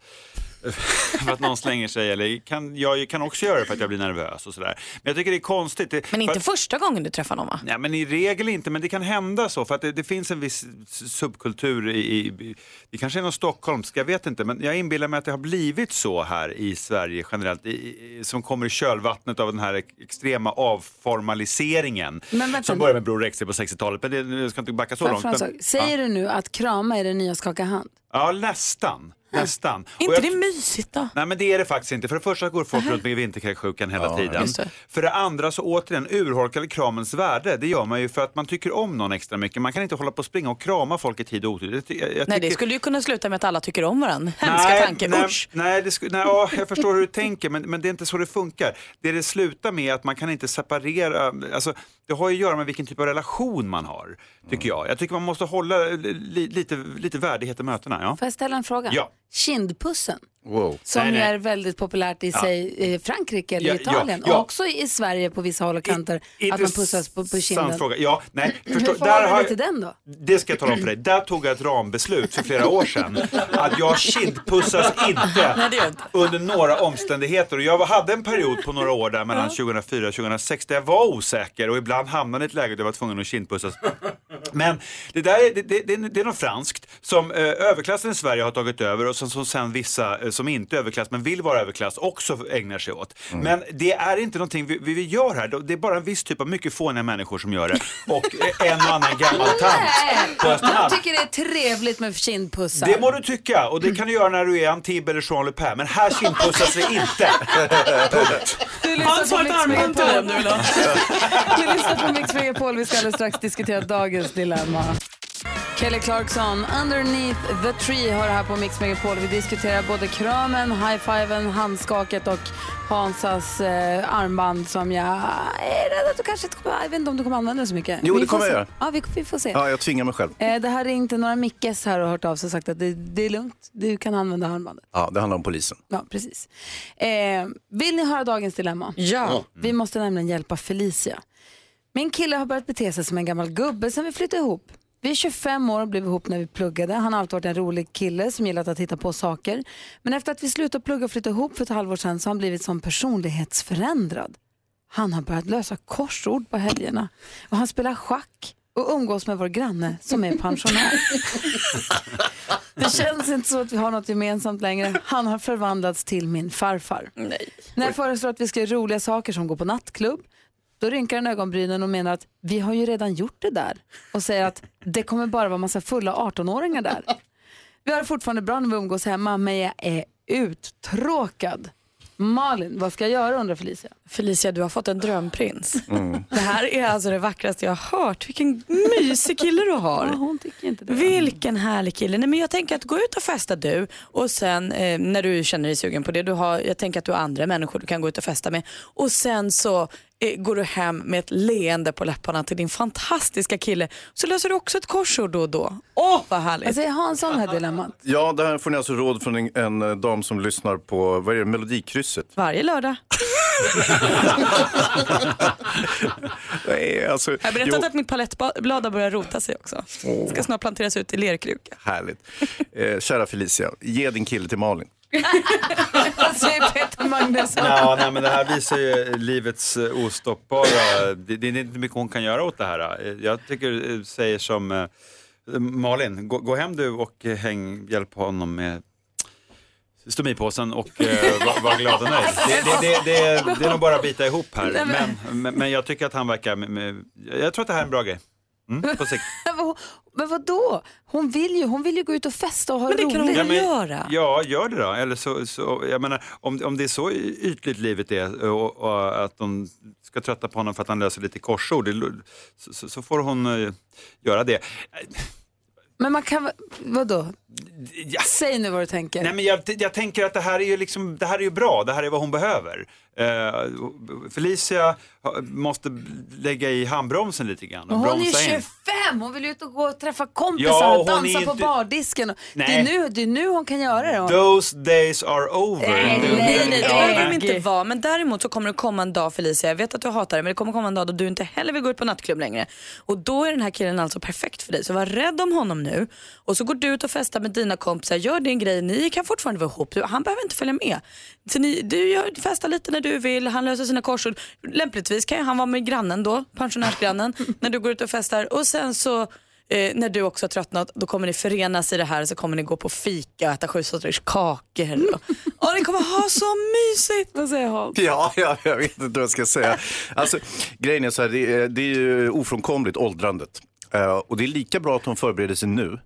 för att någon slänger sig eller kan, jag kan också göra det för att jag blir nervös och sådär. Men jag tycker det är konstigt. Det, Men inte för- första gången du träffar någon va? Nej, men i regel inte, men det kan hända så för att det, det finns en viss subkultur i, i, det kanske är något stockholmskt, jag vet inte, men jag inbillar mig att det har blivit så här i Sverige generellt, i, i, som kommer i kölvattnet av den här extrema avformaliseringen Men vänta, som började med Bror Rexed på 60-talet, men det, jag ska inte backa så långt. Men? Säger du nu att krama är det nya skaka hand? Ja, nästan. Nästan. Och inte jag- det mysigt då? Nej men det är det faktiskt inte. För det första går folk runt med vinterkräksjukan hela tiden. just det. För det andra så återigen urholkade kramens värde. Det gör man ju för att man tycker om någon extra mycket. Man kan inte hålla på och springa och krama folk i tid och otid. Jag, jag Nej, det tycker- skulle ju kunna sluta med att alla tycker om varandra. Hemska Nej, tanke, nej, usch. nej, det sku, nej ja, jag förstår hur du tänker men, men det är inte så det funkar. Det det slutar med är att man kan inte separera, alltså, det har ju att göra med vilken typ av relation man har, tycker jag. Jag tycker man måste hålla li, lite, lite värdighet i mötena. Ja. Får jag ställa en fråga? Ja. Kindpussen. Wow. Som Nej, nej. är väldigt populärt i Ja. sig, eh, Frankrike eller Ja, Italien. ja. Och också i Sverige på vissa håll och kanter. att man pussas på, på kinden. Fråga. Ja, nej, Hur förstår, förhåller där har, till den då? Det ska jag tala om för dig. Där tog jag ett rambeslut för flera år sedan. Att jag kindpussas inte under några omständigheter. Och jag hade en period på några år där mellan 2004 och 2006 där jag var osäker och ibland hamnade i ett läge där jag var tvungen att kindpussas Men det där är, det, det, det, är- det är något franskt som eh, överklassen i Sverige har tagit över och som, som sen vissa eh, som inte är överklass men vill vara överklass också ägnar sig åt. Men det är inte någonting vi, vi gör här. Det är bara en viss typ av mycket fåniga människor som gör det. Och eh, en och annan gammal tant på Jag Östermalm. tycker det är trevligt med kindpussar. Det må du tycka och det kan du göra när du är Antibes eller Jean Le Pen. Men här kindpussas vi inte. Punkt. Du lyssnar på Mix Megapol. Du lyssnar på Mix Megapol. Vi ska alldeles strax diskutera dagens dilemma. Kelly Clarkson, Underneath the Tree, har det här på Mix Megapol. Vi diskuterar både kramen, high-fiven, handskaket och Hansas eh, armband som jag är rädd att du kanske inte kommer, jag vet inte om du kommer använda det så mycket. Jo, Vi det kommer jag se. göra. Ja, vi, vi får se. Ja, jag tvingar mig själv. Eh, det har ringt några Mickes här och hört av sig och sagt att det, det är lugnt, du kan använda armbandet. Ja, det handlar om polisen. Ja, precis. Eh, vill ni höra dagens dilemma? Ja. Vi måste nämligen hjälpa Felicia. Min kille har börjat bete sig som en gammal gubbe sen vi flyttade ihop. Vi är 25 år och blev ihop när vi pluggade. Han har alltid varit en rolig kille som gillat att hitta på saker. Men efter att vi slutade plugga och flyttade ihop för ett halvår sedan så har han blivit som personlighetsförändrad. Han har börjat lösa korsord på helgerna och han spelar schack och umgås med vår granne som är pensionär. Det känns inte så att vi har något gemensamt längre. Han har förvandlats till min farfar. Nej. När jag föreslår att vi ska göra roliga saker som gå på nattklubb, då rynkar han ögonbrynen och menar att vi har ju redan gjort det där och säger att det kommer bara vara massa fulla 18-åringar där. Vi har det fortfarande bra när vi umgås hemma, men jag är uttråkad. Malin, vad ska jag göra undrar Felicia? Felicia, du har fått en drömprins. Mm. Det här är alltså det vackraste jag har hört. Vilken mysig kille du har. Ja, hon tycker inte det. Vilken härlig kille. Nej, men jag tänker att gå ut och festa du och sen eh, när du känner dig sugen på det. Du har, jag tänker att du har andra människor du kan gå ut och festa med. Och sen så går du hem med ett leende på läpparna till din fantastiska kille. Så löser du också ett korsord då och då. Åh vad härligt. Säger Hansson det här dilemmat? Ja, det här får ni alltså råd från en, en eh, dam som lyssnar på, vad är det, Melodikrysset. Varje lördag. Nej, alltså, Jag har berättat jo, att mitt palettblad har börjat rota sig också. Ska snart planteras ut i lerkruka. Härligt. Eh, kära Felicia, ge din kille till Malin. Vad säger Peter Magnusson? Ja, nej, men det här visar ju livets eh, ostoppbara... Det, det är inte mycket hon kan göra åt det här. Eh, Jag tycker, eh, säger som Malin, gå, gå hem du och häng, hjälp honom med stomipåsen och eh, var, var glad och nöjd. Det, det, det, det, är- nog bara att bita ihop här. Men- Men, jag tycker att han verkar... Jag tror att det här är en bra grej. Mm, på sikt. Men vad- vadå? Hon vill ju, hon vill ju gå ut och festa och ha Men det kan hon roligt. väl men- göra? Ja, gör det då. Eller så, så, jag menar, om, om det är så ytligt livet är och, och att de ska trötta på honom för att han löser lite korsord, så, så- så får hon eh, göra det. Men man kan vadå? Säg nu vad du tänker. Nej, men jag, jag tänker att det här är ju liksom, det här är ju bra, det här är vad hon behöver. Eh, Felicia måste lägga i handbromsen lite grann. Och hon är ju bromsa in. 25, hon vill ut och gå och träffa kompisar Ja, och dansa på inte- bardisken. Det, är Nej. nu, det är nu hon kan göra det. Hon- Those days are over. Nej, Det- nej, nej, det behöver de nej. inte vara. Men däremot så kommer det komma en dag Felicia, jag vet att du hatar det, men det kommer komma en dag då du inte heller vill gå ut på nattklubb längre. Och då är den här killen alltså perfekt för dig. Så var rädd om honom nu. Och så går du ut och festar med dina kompisar, gör din grej, ni kan fortfarande vara ihop. Han behöver inte följa med. Så ni, du gör, festar lite när du vill, han löser sina korsord. Lämpligtvis kan ju han vara med grannen då, pensionärsgrannen, när du går ut och festar. Och sen så Eh, när du också har tröttnat, då kommer ni förenas i det här så kommer ni gå på fika och äta sju sorters kakor. Och, och ni kommer ha så mysigt. Vad säger Hans? Ja, ja, jag vet inte vad jag ska säga. Alltså, grejen är så här, det är, det är ju ofrånkomligt åldrandet. Eh, och det är lika bra att hon förbereder sig nu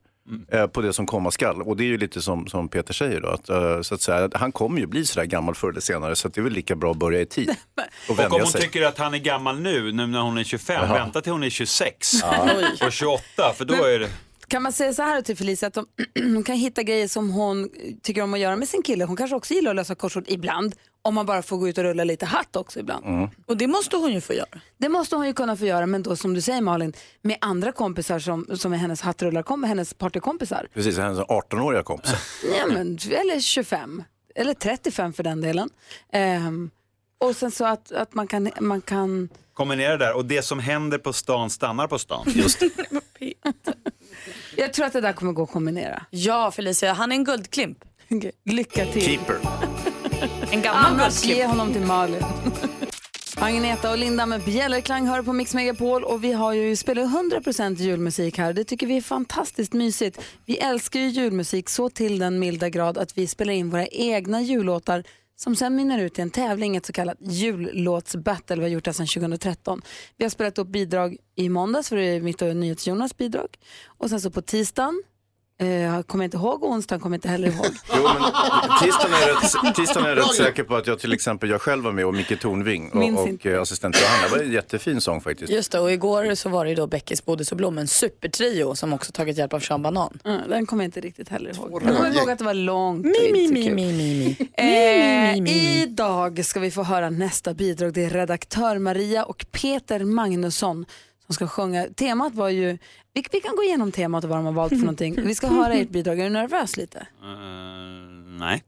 eh, på det som komma skall. Och det är ju lite som, som Peter säger, då, att, eh, så att säga, han kommer ju bli sådär gammal förr eller senare så att det är väl lika bra att börja i tid. Och Och om hon sig. tycker att han är gammal nu, nu när hon är 25, Jaha. vänta till hon är 26 Ja. och 28, för då är det... Kan man säga så här till Felicia att de, hon kan hitta grejer som hon tycker om att göra med sin kille. Hon kanske också gillar att lösa korsord ibland. Om man bara får gå ut och rulla lite hatt också ibland. Och det måste hon ju få göra. Det måste hon ju kunna få göra, men då som du säger Malin, med andra kompisar som, som är hennes hattrullarkom- hennes partykompisar. Precis, hennes 18-åriga kompis. Ja, men, eller 25, eller 35 för den delen. Ehm, och sen så att, att man kan, man kan Kombinera det där och det som händer på stan stannar på stan. Just jag tror att det där kommer gå att kombinera. Ja Felicia, han är en guldklimp. Lycka till. Keeper. En gammal Annars ge honom till Malin. Agneta och Linda med Bjällerklang hör på Mix Megapol och vi har ju spelat 100% julmusik här. Det tycker vi är fantastiskt mysigt. Vi älskar ju julmusik så till den milda grad att vi spelar in våra egna jullåtar som sen mynnar ut i en tävling, ett så kallat jullåtsbattle. Vi har gjort det sedan 2013. Vi har spelat upp bidrag i måndags, för det är mitt och NyhetsJonas bidrag. Och sen så på tisdagen, eh, kommer jag inte ihåg, onsdagen kommer inte heller ihåg. Jo, men tisdagen är, rätt, tisdagen är jag rätt säker på att jag till exempel, jag själv var med och Micke Tornving och, och eh, assistent Johanna. Det var en jättefin sång faktiskt. Just det, och igår så var det ju då Beckis, Bodis och Blom, en supertrio som också tagit hjälp av Sean Banan. Mm, den kommer jag inte riktigt heller ihåg. Jag kommer ihåg att det var långt. Mi, inte mi, mi, mi, mi, mi. Eh. Idag ska vi få höra nästa bidrag. Det är redaktör Maria och Peter Magnusson som ska sjunga. Temat var ju, vi, vi kan gå igenom temat och vad de har valt för någonting. Vi ska höra ert bidrag. Är du nervös lite? nej.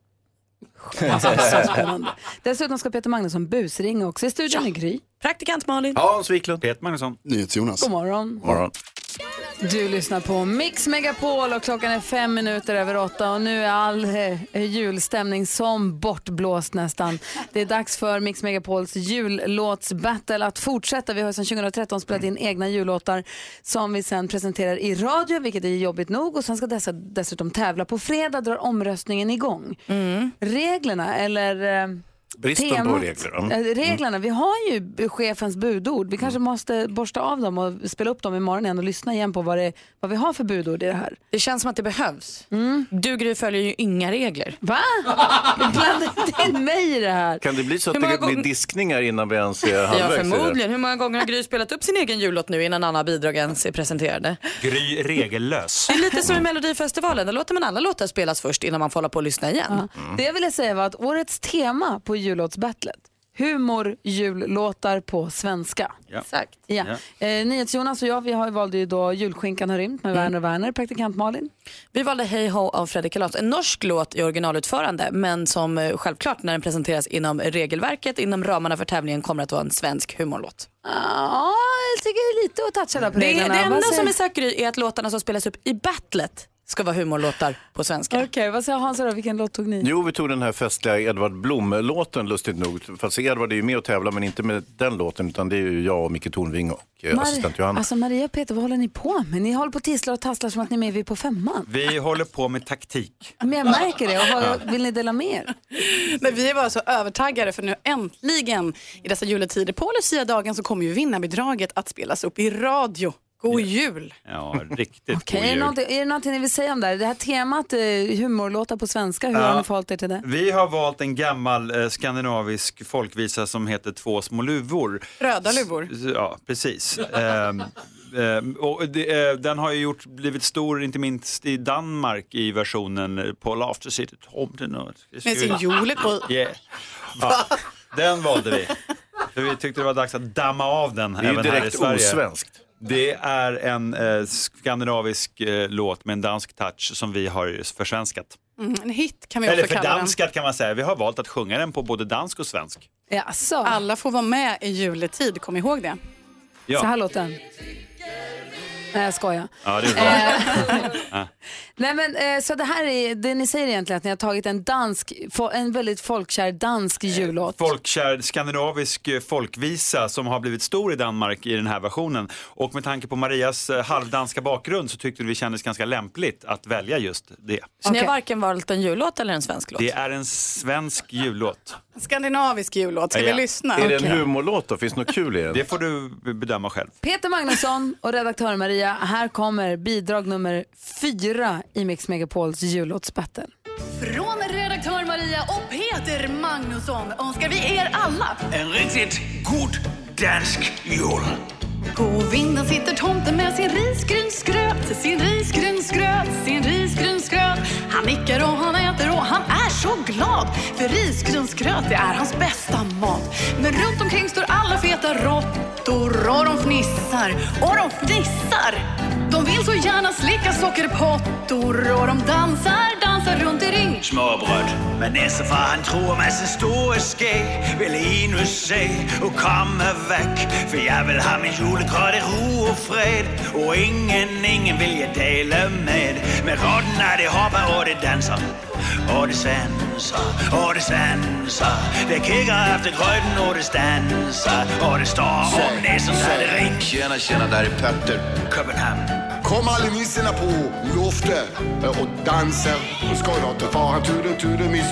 Alltså, så spännande. Dessutom ska Peter Magnusson busringa också. I studion är Gry. Praktikant Malin. Hans Wiklund. Peter Magnusson. NyhetsJonas. God morgon. Morgon. Du lyssnar på Mix Megapol och klockan är fem minuter över åtta och nu är all eh, julstämning som bortblåst nästan. Det är dags för Mix Megapols jullåtsbattle att fortsätta. Vi har sedan 2013 spelat in egna jullåtar som vi sen presenterar i radio, vilket är jobbigt nog och sen ska dessa dessutom tävla. På fredag drar omröstningen igång. Reglerna eller eh, Bristen på temat- regler. Mm. Eh, Reglerna, vi har ju chefens budord. Vi kanske måste borsta av dem och spela upp dem imorgon igen och lyssna igen på vad, det, vad vi har för budord i det här. Det känns som att det behövs. Du Gry följer ju inga regler. Va? Blanda inte in mig i det här. Kan det bli så att det många blir diskningar innan vi ens är Ja, halvvägs? det? förmodligen. Hur många gånger har Gry spelat upp sin egen jullåt nu innan alla bidrag ens är presenterade? Gry regellös. Det är lite som i Melodifestivalen. Där låter man alla låtar spelas först innan man får hålla på och lyssna igen. Det jag ville säga var att årets tema på jullåtsbattlet, humor, jullåtar på svenska. Exakt. Ja. Eh, NyhetsJonas och jag, vi har valde ju då Julskinkan har rymt med Werner och Werner, praktikant Malin. Vi valde Hey Ho av Fredrik Kalas. En norsk låt i originalutförande men som eh, självklart när den presenteras inom regelverket, inom ramarna för tävlingen kommer att vara en svensk humorlåt. Ja, jag tycker lite att toucha där på Det, reglerna. det Vad enda säger- som är Gry, är att låtarna som spelas upp i battlet ska vara humorlåtar på svenska. Okej, vad säger Hans då? Vilken låt tog ni? Jo, vi tog den här festliga Edvard Blom-låten, lustigt nog. Fast Edvard är ju med och tävlar, men inte med den låten, utan det är ju jag och Micke Tornving och eh, Mar- assistent Johanna. Alltså Maria och Peter, vad håller ni på med? Ni håller på och tisslar och tasslar som att ni är med vid på femman. Vi håller på med taktik. Men jag märker det. Och vad, vill ni dela med er? Men vi är bara så övertaggade för nu äntligen i dessa juletider på Lucia-dagen så kommer ju vinnarbidraget att spelas upp i radio. God jul! Ja, riktigt Okej, god är, det jul. någonting- är det någonting ni vill säga om det här? Det här temat, eh, humorlåtar på svenska, hur Ja. har ni förhållit er till det? Vi har valt en gammal eh, skandinavisk folkvisa som heter Två små luvor. Röda luvor. S- Ja, precis. Ehm, ehm, och det, eh, den har ju gjort, blivit stor, inte minst i Danmark i versionen Paul After tomten och... Med sin julekvot. Yeah. Ja, den valde vi. För vi tyckte det var dags att damma av den Det är ju även här i direkt Sverige. osvenskt. Det är en eh, skandinavisk eh, låt med en dansk touch som vi har försvenskat. Mm, en hit kan vi Eller också kalla den. fördanskat kan man säga. Vi har valt att sjunga den på både dansk och svensk. Jaså? Alla får vara med i juletid, kom ihåg det. Ja. Så här låter den. Nej, jag skojar. Ja, det är bra. Ja. Nej, men, eh, så det här är, det ni säger egentligen att ni har tagit en dansk, en väldigt folkkär dansk jullåt. Folkkär skandinavisk eh, folkvisa som har blivit stor i Danmark i den här versionen. Och med tanke på Marias eh, halvdanska bakgrund så tyckte vi kändes ganska lämpligt att välja just det. Så ni har varken valt en jullåt eller en svensk låt? Det är en svensk jullåt. Skandinavisk jullåt, ska Ja. vi lyssna? Är det en humorlåt då? Finns det något kul i den? Det får du be- bedöma själv. Peter Magnusson och redaktör Maria, här kommer bidrag nummer fyra i Mix Megapols jullåtsbattle. Från redaktör Maria och Peter Magnusson önskar vi er alla En riktigt god dansk jul. På vinden sitter tomten med sin risgrynsgröt, sin risgrynsgröt, sin risgrynsgröt. Han nickar och han äter och han är så glad. För risgrynsgröt det är hans bästa mat. Men runt omkring står alla feta råttor och de fnissar och de fnissar. De vill så gärna slicka sockerpottor och de dansar, dansar runt i ring. Småbröd. Men næstefar han tror med sin store ske vill Linus se och komma väck. För jag vill ha min julgröt i ro och fred och ingen, ingen vill jag dela med Med råttorna de hoppar och de dansar och de svansar och de svansar. De kigger efter gröten och de stansar och det står om näsan där det ring. Tjena, tjena, där är Petter. Köpenhamn. Kom alla nissorna på loftet och dansa. Nu ska jag ta faran tude, tude, min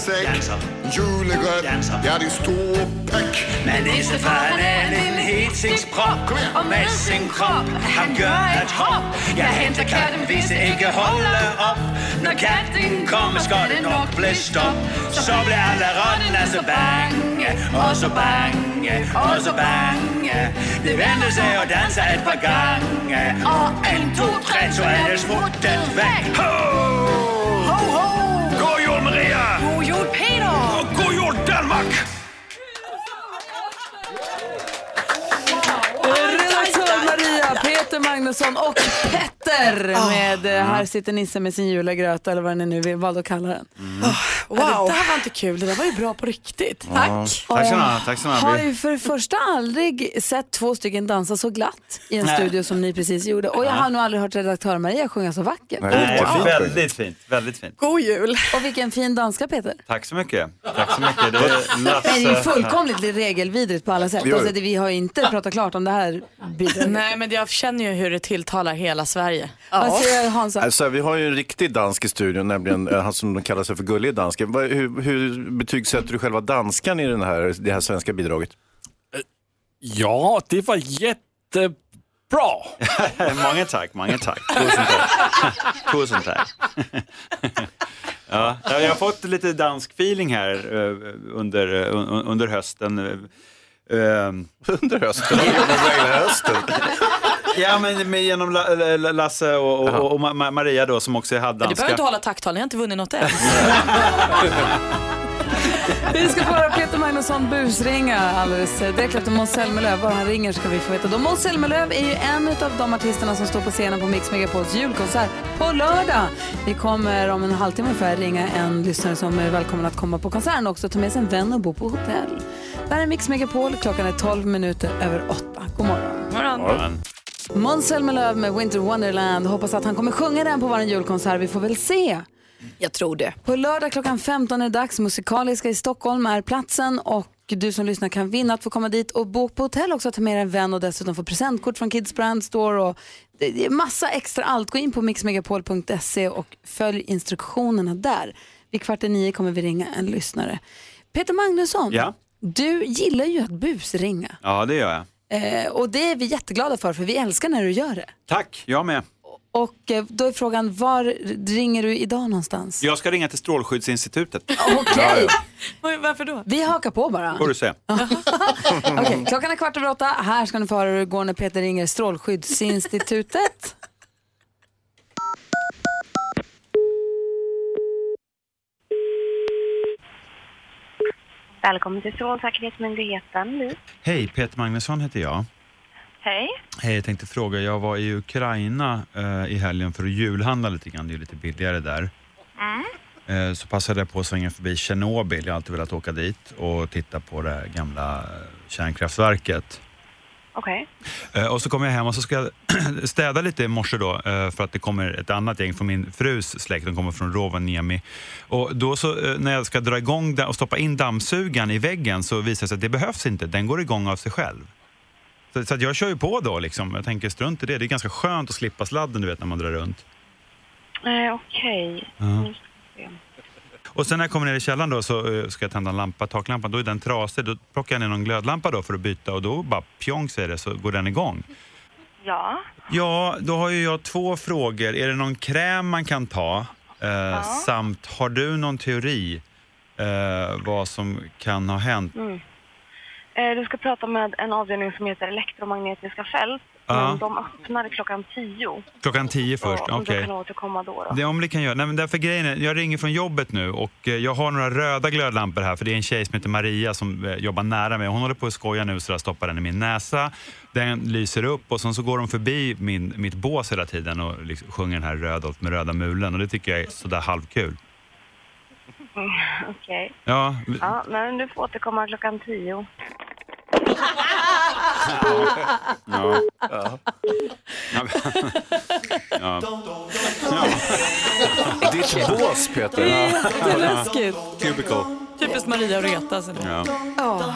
stora säck. Julegröt, ja din storpäck. Men nissefaren är en liten hisingspropp och med sin kropp han gör ett hopp. Jag hämtar katten hvis det inte håller upp. När katten kommer ska det nog bli stopp. Så blir alla råttorna så bange och så bange och så bange. De vänder sig och dansar ett par gånger. Och en, två, tre så är det smuttet väck. Ho! Ho, ho! Magnusson och Petter med eh, Här sitter Nisse med sin julegröt eller vad ni nu valde att kalla den. Wow. Det där var inte kul, det där var ju bra på riktigt. Ja. Tack ha, tack ni ha. Har ju för det första aldrig sett två stycken dansa så glatt i en Nej. studio som ni precis gjorde. Och jag Ja. har nog aldrig hört redaktör Maria sjunga så vackert. Nej, väldigt fint, väldigt fint. God jul! Och vilken fin danska Peter. Tack så mycket. Tack så mycket. Det är. Nej, det är ju fullkomligt regelvidrigt på alla sätt. Alltså, det, vi har ju inte pratat klart om det här. Nej men jag känner ju hur det tilltalar hela Sverige. Vad säger Hansa? Alltså, vi har ju en riktig dansk i studion, nämligen eh, han som kallar sig för Gullig dansken. Vad- Hur, hur betygsätter du själva danskan i den här, det här svenska bidraget? Ja, det var jättebra. många tack, många tack. Tusen tack. Tusen tack. Ja, jag har fått lite dansk feeling här eh, under, eh, un- under hösten. Under hösten? hösten? Ja, men med, genom La, La, Lasse och, och, och Ma- Maria då som också är Men du behöver inte hålla tacktal, ni har inte vunnit något än. Vi ska få höra Peter Magnusson busringa alldeles direkt efter Måns Zelmerlöw. Var han ringer ska vi få veta. Måns Zelmerlöw är ju en av de artisterna som står på scenen på Mix Megapols julkonsert på lördag. Vi kommer om en halvtimme ungefär ringa en lyssnare som är välkommen att komma på konserten också ta med sig en vän och bo på hotell. Det här är Mix Megapol, klockan är 12 minuter över 8. God morgon. Morgon. Måns Zelmerlöw med Winter Wonderland. Hoppas att han kommer sjunga den på vår julkonsert. Vi får väl se. Jag tror det. På lördag klockan 15 är det dags. Musikaliska i Stockholm är platsen och du som lyssnar kan vinna att få komma dit och bo på hotell också. Ta med en vän och dessutom få presentkort från Kids Brand Store. Och det är massa extra allt. Gå in på mixmegapol.se och följ instruktionerna där. Vid kvart i nio kommer vi ringa en lyssnare. Peter Magnusson, Ja. du gillar ju att busringa. ja, det gör jag. Eh, och det är vi jätteglada för, för vi älskar när du gör det. Tack, jag med. Och eh, då är frågan, var ringer du idag någonstans? Jag ska ringa till Strålskyddsinstitutet. Okej. Varför då? Vi hakar på bara. Får du se. Okej, klockan är kvart över åtta. Här ska ni få höra hur det går när Peter ringer Strålskyddsinstitutet. Välkommen till Strålsäkerhetsmyndigheten. Hej, Peter Magnusson heter jag. Hej. Hej, jag tänkte fråga, jag var i Ukraina eh, i helgen för att julhandla lite grann, det är lite billigare där. Mm. Eh, så passade jag på att svänga förbi Tjernobyl, jag har alltid velat åka dit och titta på det gamla eh, kärnkraftverket. Okej. Eh, och så kommer jag hem och så ska jag städa lite i morse då eh, för att det kommer ett annat gäng från min frus släkt, de kommer från Rovaniemi. Och då så eh, när jag ska dra igång och stoppa in dammsugaren i väggen så visar det sig att det behövs inte, den går igång av sig själv. Så, så att jag kör ju på då liksom, jag tänker strunt i det, det är ganska skönt att slippa sladden du vet när man drar runt. Eh, Okej. Ska vi se. Och sen när jag kommer ner i källaren då så eh, ska jag tända en lampa, taklampan, då är den trasig. Då plockar jag ner någon glödlampa då för att byta och då bara pjong säger det så går den igång. Ja. Ja, då har ju jag två frågor. Är det någon kräm man kan ta? Eh, Samt, har du någon teori eh, vad som kan ha hänt? Mm. Eh, Du ska prata med en avdelning som heter elektromagnetiska fält. Ja. Men de öppnar klockan tio. Klockan tio först, okej. Du kan återkomma då. då. Det, om det kan göra. Nej, men därför grejen är, jag ringer från jobbet nu och eh, jag har några röda glödlampor här för det är en tjej som heter Maria som eh, jobbar nära mig. Hon håller på att skoja nu så jag stoppar den i min näsa. Den lyser upp och sen så går de förbi min, mitt bås hela tiden och liksom sjunger den här Rödolf med röda mulen och det tycker jag är sådär halvkul. Mm, Okej. Ja, Ja, men du får återkomma klockan tio. Ja. Ja. Ja. Ditt bås Peter. Det är jätteläskigt. Cubicle. Typiskt Maria att reta sig. Ja. Ja.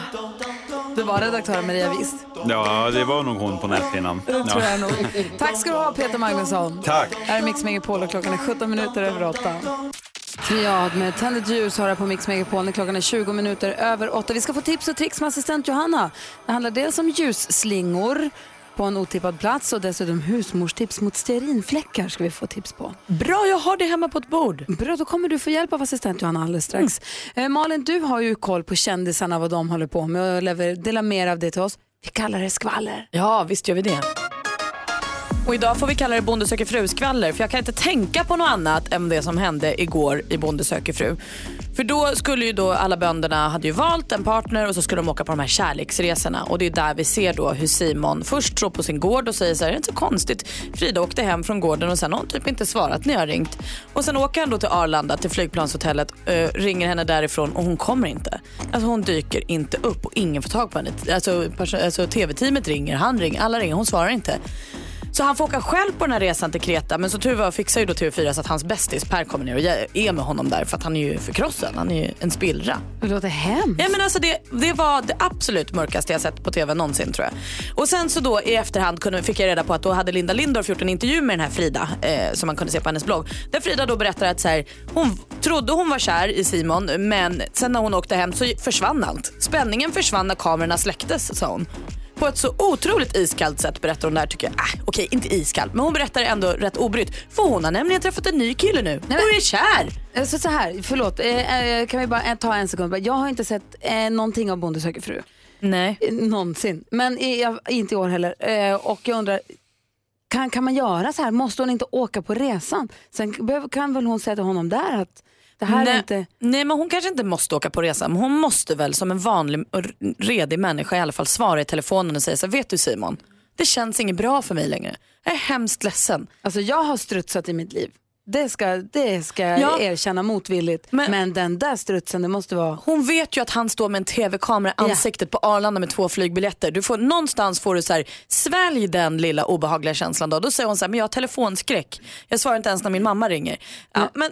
Det var redaktör Maria visst. ja, det var nog hon på näthinnan. Det tror jag nog. Tack ska du ha Peter Magnusson. Tack. Här är Mix Megapol och klockan är 17 minuter över 8. Triad med Tänd ljus har jag på Mix Megapol när klockan är 20 minuter över 8. Vi ska få tips och tricks med assistent Johanna. Det handlar dels om ljusslingor på en otippad plats och dessutom husmorstips mot stearinfläckar ska vi få tips på. Bra, jag har det hemma på ett bord. Bra, då kommer du få hjälp av assistent Johanna alldeles strax. Eh, Malin, du har ju koll på kändisarna, vad de håller på med och lever, dela mer av det till oss. Vi kallar det skvaller. Ja, visst gör vi det. Och idag får vi kalla det Bonde söker fru-skvaller för jag kan inte tänka på något annat än det som hände igår i Bonde söker fru. För då skulle ju då alla bönderna hade ju valt en partner och så skulle de åka på de här kärleksresorna och det är där vi ser då hur Simon först tror på sin gård och säger så här, det är inte så konstigt. Frida åkte hem från gården och sen har hon typ inte svarat när jag har ringt. Och sen åker han då till Arlanda, till flygplanshotellet, äh, ringer henne därifrån och hon kommer inte. Alltså hon dyker inte upp och ingen får tag på henne. Alltså, alltså tv-teamet ringer, han ringer, alla ringer, hon svarar inte. Så han får åka själv på den här resan till Kreta men så tur var fixar ju då TV4 så att hans bästis Per kommer ner och är med honom där för att han är ju förkrossad. Han är ju en spillra. Det låter hemskt. Ja, men alltså det, det var det absolut mörkaste jag sett på TV någonsin tror jag. Och sen så då i efterhand kunde, fick jag reda på att då hade Linda Lindorff gjort en intervju med den här Frida eh, som man kunde se på hennes blogg. Där Frida då berättar att så här, hon trodde hon var kär i Simon men sen när hon åkte hem så försvann allt. Spänningen försvann när kamerorna släcktes sa hon. På ett så otroligt iskallt sätt berättar hon det här tycker jag. Äh, Okej, inte iskallt men hon berättar det ändå rätt obrytt. För hon har nämligen träffat en ny kille nu och är kär. Så, så här, förlåt, eh, eh, kan vi bara eh, ta en sekund? Jag har inte sett eh, någonting av Bonde söker fru. Nej. Någonsin. Men jag, inte i år heller. Eh, och jag undrar, kan, kan man göra så här? Måste hon inte åka på resan? Sen kan väl hon säga till honom där att det här nej, är inte... nej men hon kanske inte måste åka på resa men hon måste väl som en vanlig och redig människa i alla fall svara i telefonen och säga så vet du Simon, det känns inget bra för mig längre. Jag är hemskt ledsen. Alltså jag har strutsat i mitt liv. Det ska, det ska jag Ja. erkänna motvilligt. Men, den där strutsen, det måste vara... Hon vet ju att han står med en tv-kamera i ansiktet på Arlanda med två flygbiljetter. Du får, någonstans får du så här, svälj den lilla obehagliga känslan då. Då säger hon så här, men jag har telefonskräck. Jag svarar inte ens när min mamma ringer. Ja, men.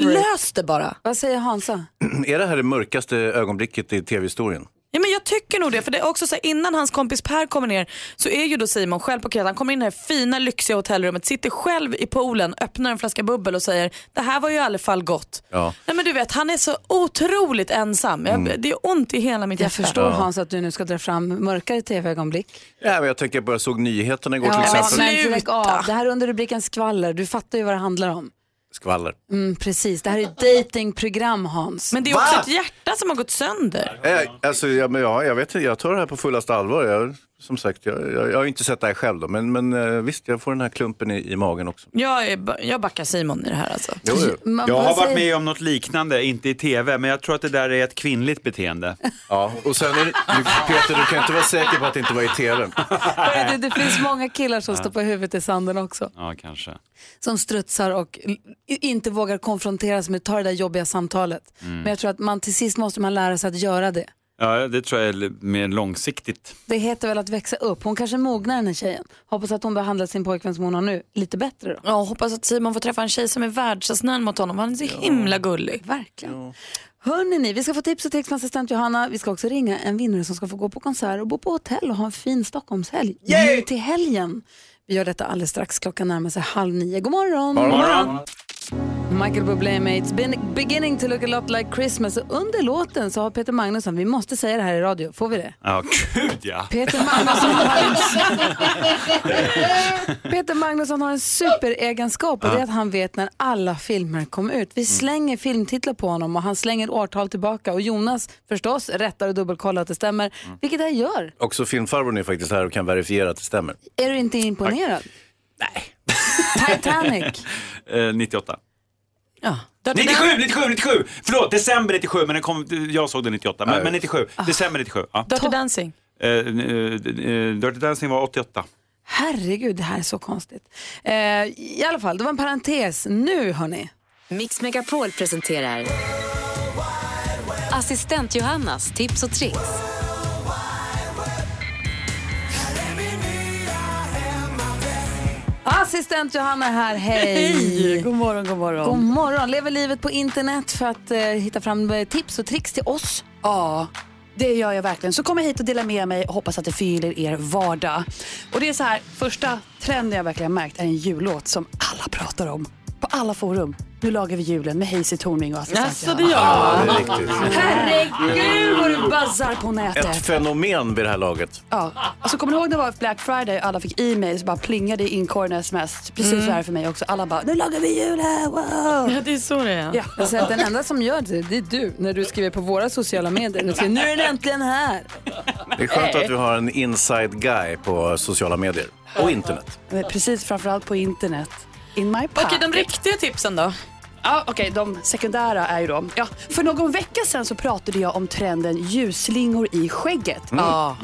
Lös det bara. Vad säger Hansa? Är det här det mörkaste ögonblicket i tv-historien? Ja, men jag tycker nog det. För det är också så här, innan hans kompis Per kommer ner så är ju då Simon själv på Kreta. Han kommer in i det här fina lyxiga hotellrummet, sitter själv i poolen, öppnar en flaska bubbel och säger det här var ju i alla fall gott. Ja. Nej, men du vet, han är så otroligt ensam. Jag, Mm. Det är ont i hela mitt Jag hjärta. förstår Hans att du nu ska dra fram mörkare tv-ögonblick. Ja, men jag tänker jag bara såg nyheterna igår till Ja, exempel. men av. Det här är under rubriken skvaller. Du fattar ju vad det handlar om. Skvaller. Mm, precis, det här är datingprogram Hans. Men det är också ett hjärta som har gått sönder. Eh, Alltså, ja, men ja, jag, vet, inte, jag tar det här på fullaste allvar. Jag, som sagt, jag, jag, jag har inte sett det här själv då, men, men eh, visst, jag får den här klumpen i, i magen också. Jag, är, jag backar Simon i det här alltså. Jo, jo. Jag har varit med om något liknande, inte i tv, men jag tror att det där är ett kvinnligt beteende. Ja, och sen är det, du, Peter, du kan inte vara säker på att det inte var i tv. det, det finns många killar som står på huvudet i sanden också. Ja, kanske. Som strutsar och inte vågar konfronteras med, ta det där jobbiga samtalet. Mm. Men jag tror att man till sist måste man lära sig att göra det. Ja, det tror jag är mer långsiktigt. Det heter väl att växa upp. Hon kanske mognar den här tjejen. Hoppas att hon behandlar sin pojkvän som hon har nu lite bättre då. Ja, hoppas att Simon får träffa en tjej som är världsnäll mot honom. Han är så himla gullig. Verkligen. Hörrni, ni, vi ska få tips och tricks med assistent Johanna. Vi ska också ringa en vinnare som ska få gå på konsert och bo på hotell och ha en fin Stockholmshelg nu till helgen. Vi gör detta alldeles strax. Klockan närmar sig halv nio. God morgon! God morgon. Michael Bublé med It's been beginning to look a lot like Christmas. Och under låten så har Peter Magnusson, vi måste säga det här i radio, får vi det? Ja, gud ja. Peter Magnusson har en, Peter Magnusson har en superegenskap och det är att han vet när alla filmer kommer ut. Vi slänger filmtitlar på honom och han slänger årtal tillbaka och Jonas förstås rättar och dubbelkollar att det stämmer, vilket jag gör. Också filmfarbrorn är faktiskt här och kan verifiera att det stämmer. Är du inte imponerad? Nej. Titanic. Eh, 98. Ja. 97, 97, 97! Förlåt, december 97, men den kom, jag såg den 98. Men, men 97, december 97. Ja. Dirty Dancing. Eh, eh, eh, Dirty Dancing var 88. Herregud, det här är så konstigt. Eh, I alla fall, det var en parentes. Nu hörni. Mix Megapol presenterar Assistent Johannas tips och tricks. Assistent Johanna är här, hej! Hej! God morgon, god morgon. God morgon. Lever livet på internet för att eh, hitta fram eh, tips och tricks till oss. Ja, det gör jag verkligen. Så kom hit och dela med mig och hoppas att det fyller er vardag. Och det är så här, första trenden jag verkligen märkt är en jullåt som alla pratar om. På alla forum. Nu lagar vi julen med Hayes Tornving och assistent Jaså, det gör Ja, det är riktigt. Herregud vad du buzzar på Ett nätet. fenomen vid det här laget. Ja, alltså kommer ni ihåg när det var Black Friday alla fick e-mails bara plingade i inkorgen sms. Precis Mm. så här för mig också. Alla bara, nu lagar vi julen, wow! Ja, det är så det är. Ja. Jag säger att den enda som gör det, det är du. När du skriver på våra sociala medier. Du skriver, nu är den äntligen här. Det är skönt att vi har en inside guy på sociala medier och internet. Men Precis, framförallt på internet. In my pocket. Okej, de riktiga tipsen då? Ja, okej, de sekundära är ju då. Ja, för någon vecka sedan så pratade jag om trenden ljusslingor i skägget. Mm. Ja.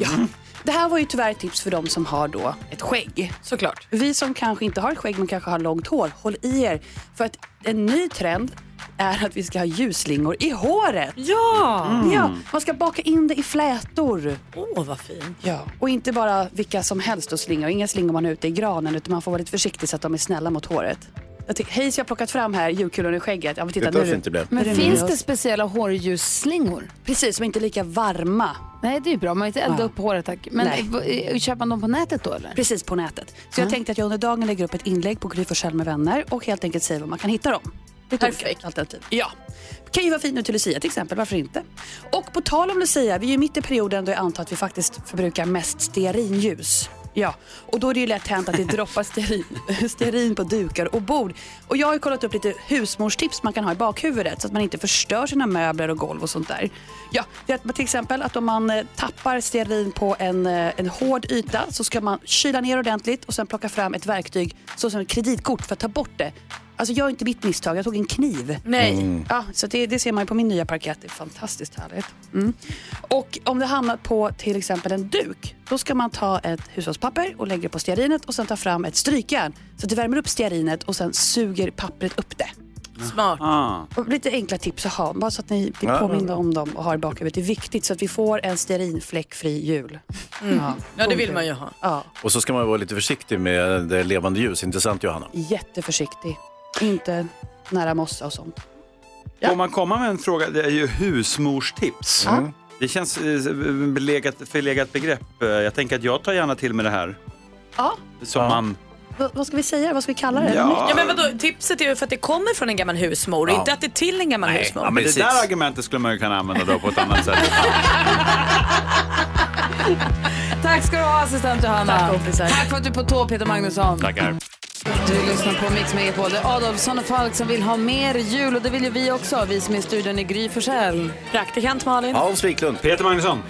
Det här var ju tyvärr ett tips för de som har då ett skägg. Såklart. Vi som kanske inte har ett skägg men kanske har långt hår, håll i er. För att en ny trend är att vi ska ha ljusslingor i håret. Ja! Mm. ja man ska baka in det i flätor. Åh, vad fint. Ja, och inte bara vilka som helst och slingor. Inga slingor man har ute i granen utan man får vara lite försiktig så att de är snälla mot håret. Jag tycker, hej, så jag har plockat fram här julkulor i skägget. Ja, men titta, Titta nu, det blev. Men finns det speciella hårljusslingor? Precis, som inte är lika varma. Nej, det är ju bra. Man vill inte elda Ja. upp håret. Tack. Men Nej. eh, köper man dem på nätet då eller? Precis, på nätet. Så jag tänkte att jag under dagen lägger upp ett inlägg på Gry med vänner och helt enkelt säger var man kan hitta dem. Lite olika Perfekt. Alternativ. Ja. Kan ju vara fint nu till Lucia till exempel, varför inte? Och på tal om Lucia, vi är ju mitt i perioden då jag antar att vi faktiskt förbrukar mest stearinljus. Ja, och då är det ju lätt hänt att det droppar stearin, stearin på dukar och bord. Och jag har ju kollat upp lite husmorstips man kan ha i bakhuvudet så att man inte förstör sina möbler och golv och sånt där. Ja, det är till exempel att om man eh, tappar stearin på en, eh, en hård yta så ska man kyla ner ordentligt och sen plocka fram ett verktyg såsom ett kreditkort för att ta bort det. Alltså gör inte mitt misstag, jag tog en kniv. Nej. Mm. Ja, så det, det ser man ju på min nya parkett. Det är fantastiskt härligt. Mm. Och om det hamnar på till exempel en duk, då ska man ta ett hushållspapper och lägga det på stearinet och sen ta fram ett strykjärn så att det värmer upp stearinet och sen suger pappret upp det. Smart. Ah. Och lite enkla tips att ha, bara så att ni blir Ja. påminda om dem och har i bakhuvudet. Det är viktigt så att vi får en stearinfläckfri jul. Mm. Ja, det vill man ju ha. Ja, Och så ska man vara lite försiktig med det levande ljus, inte sant Johanna? jätteförsiktig. Inte nära mossa och sånt. Får man komma med en fråga? Det är ju husmorstips. Mm. Det känns eh, belegat, förlegat begrepp. Eh, Jag tänker att jag tar gärna till med det här. Ja, Som man... vad, vad ska vi säga? Vad ska vi kalla det? Ja. Ja, men vadå, tipset är ju för att det kommer från en gammal husmor, Ja. inte att det är till en gammal husmor. Ja, men det där argumentet skulle man ju kunna använda då på ett annat sätt. Tack ska du ha assistent Johanna. Tack, kompisar. Tack för att du är på tå Peter Magnusson. Tackar. Du lyssnar på Mix Megapol. Det är Adolfsson och Falk som vill ha mer jul och det vill ju vi också. Vi som är i studion är Gry Forssell. Praktikant Malin. Hans Wiklund. Peter Magnusson.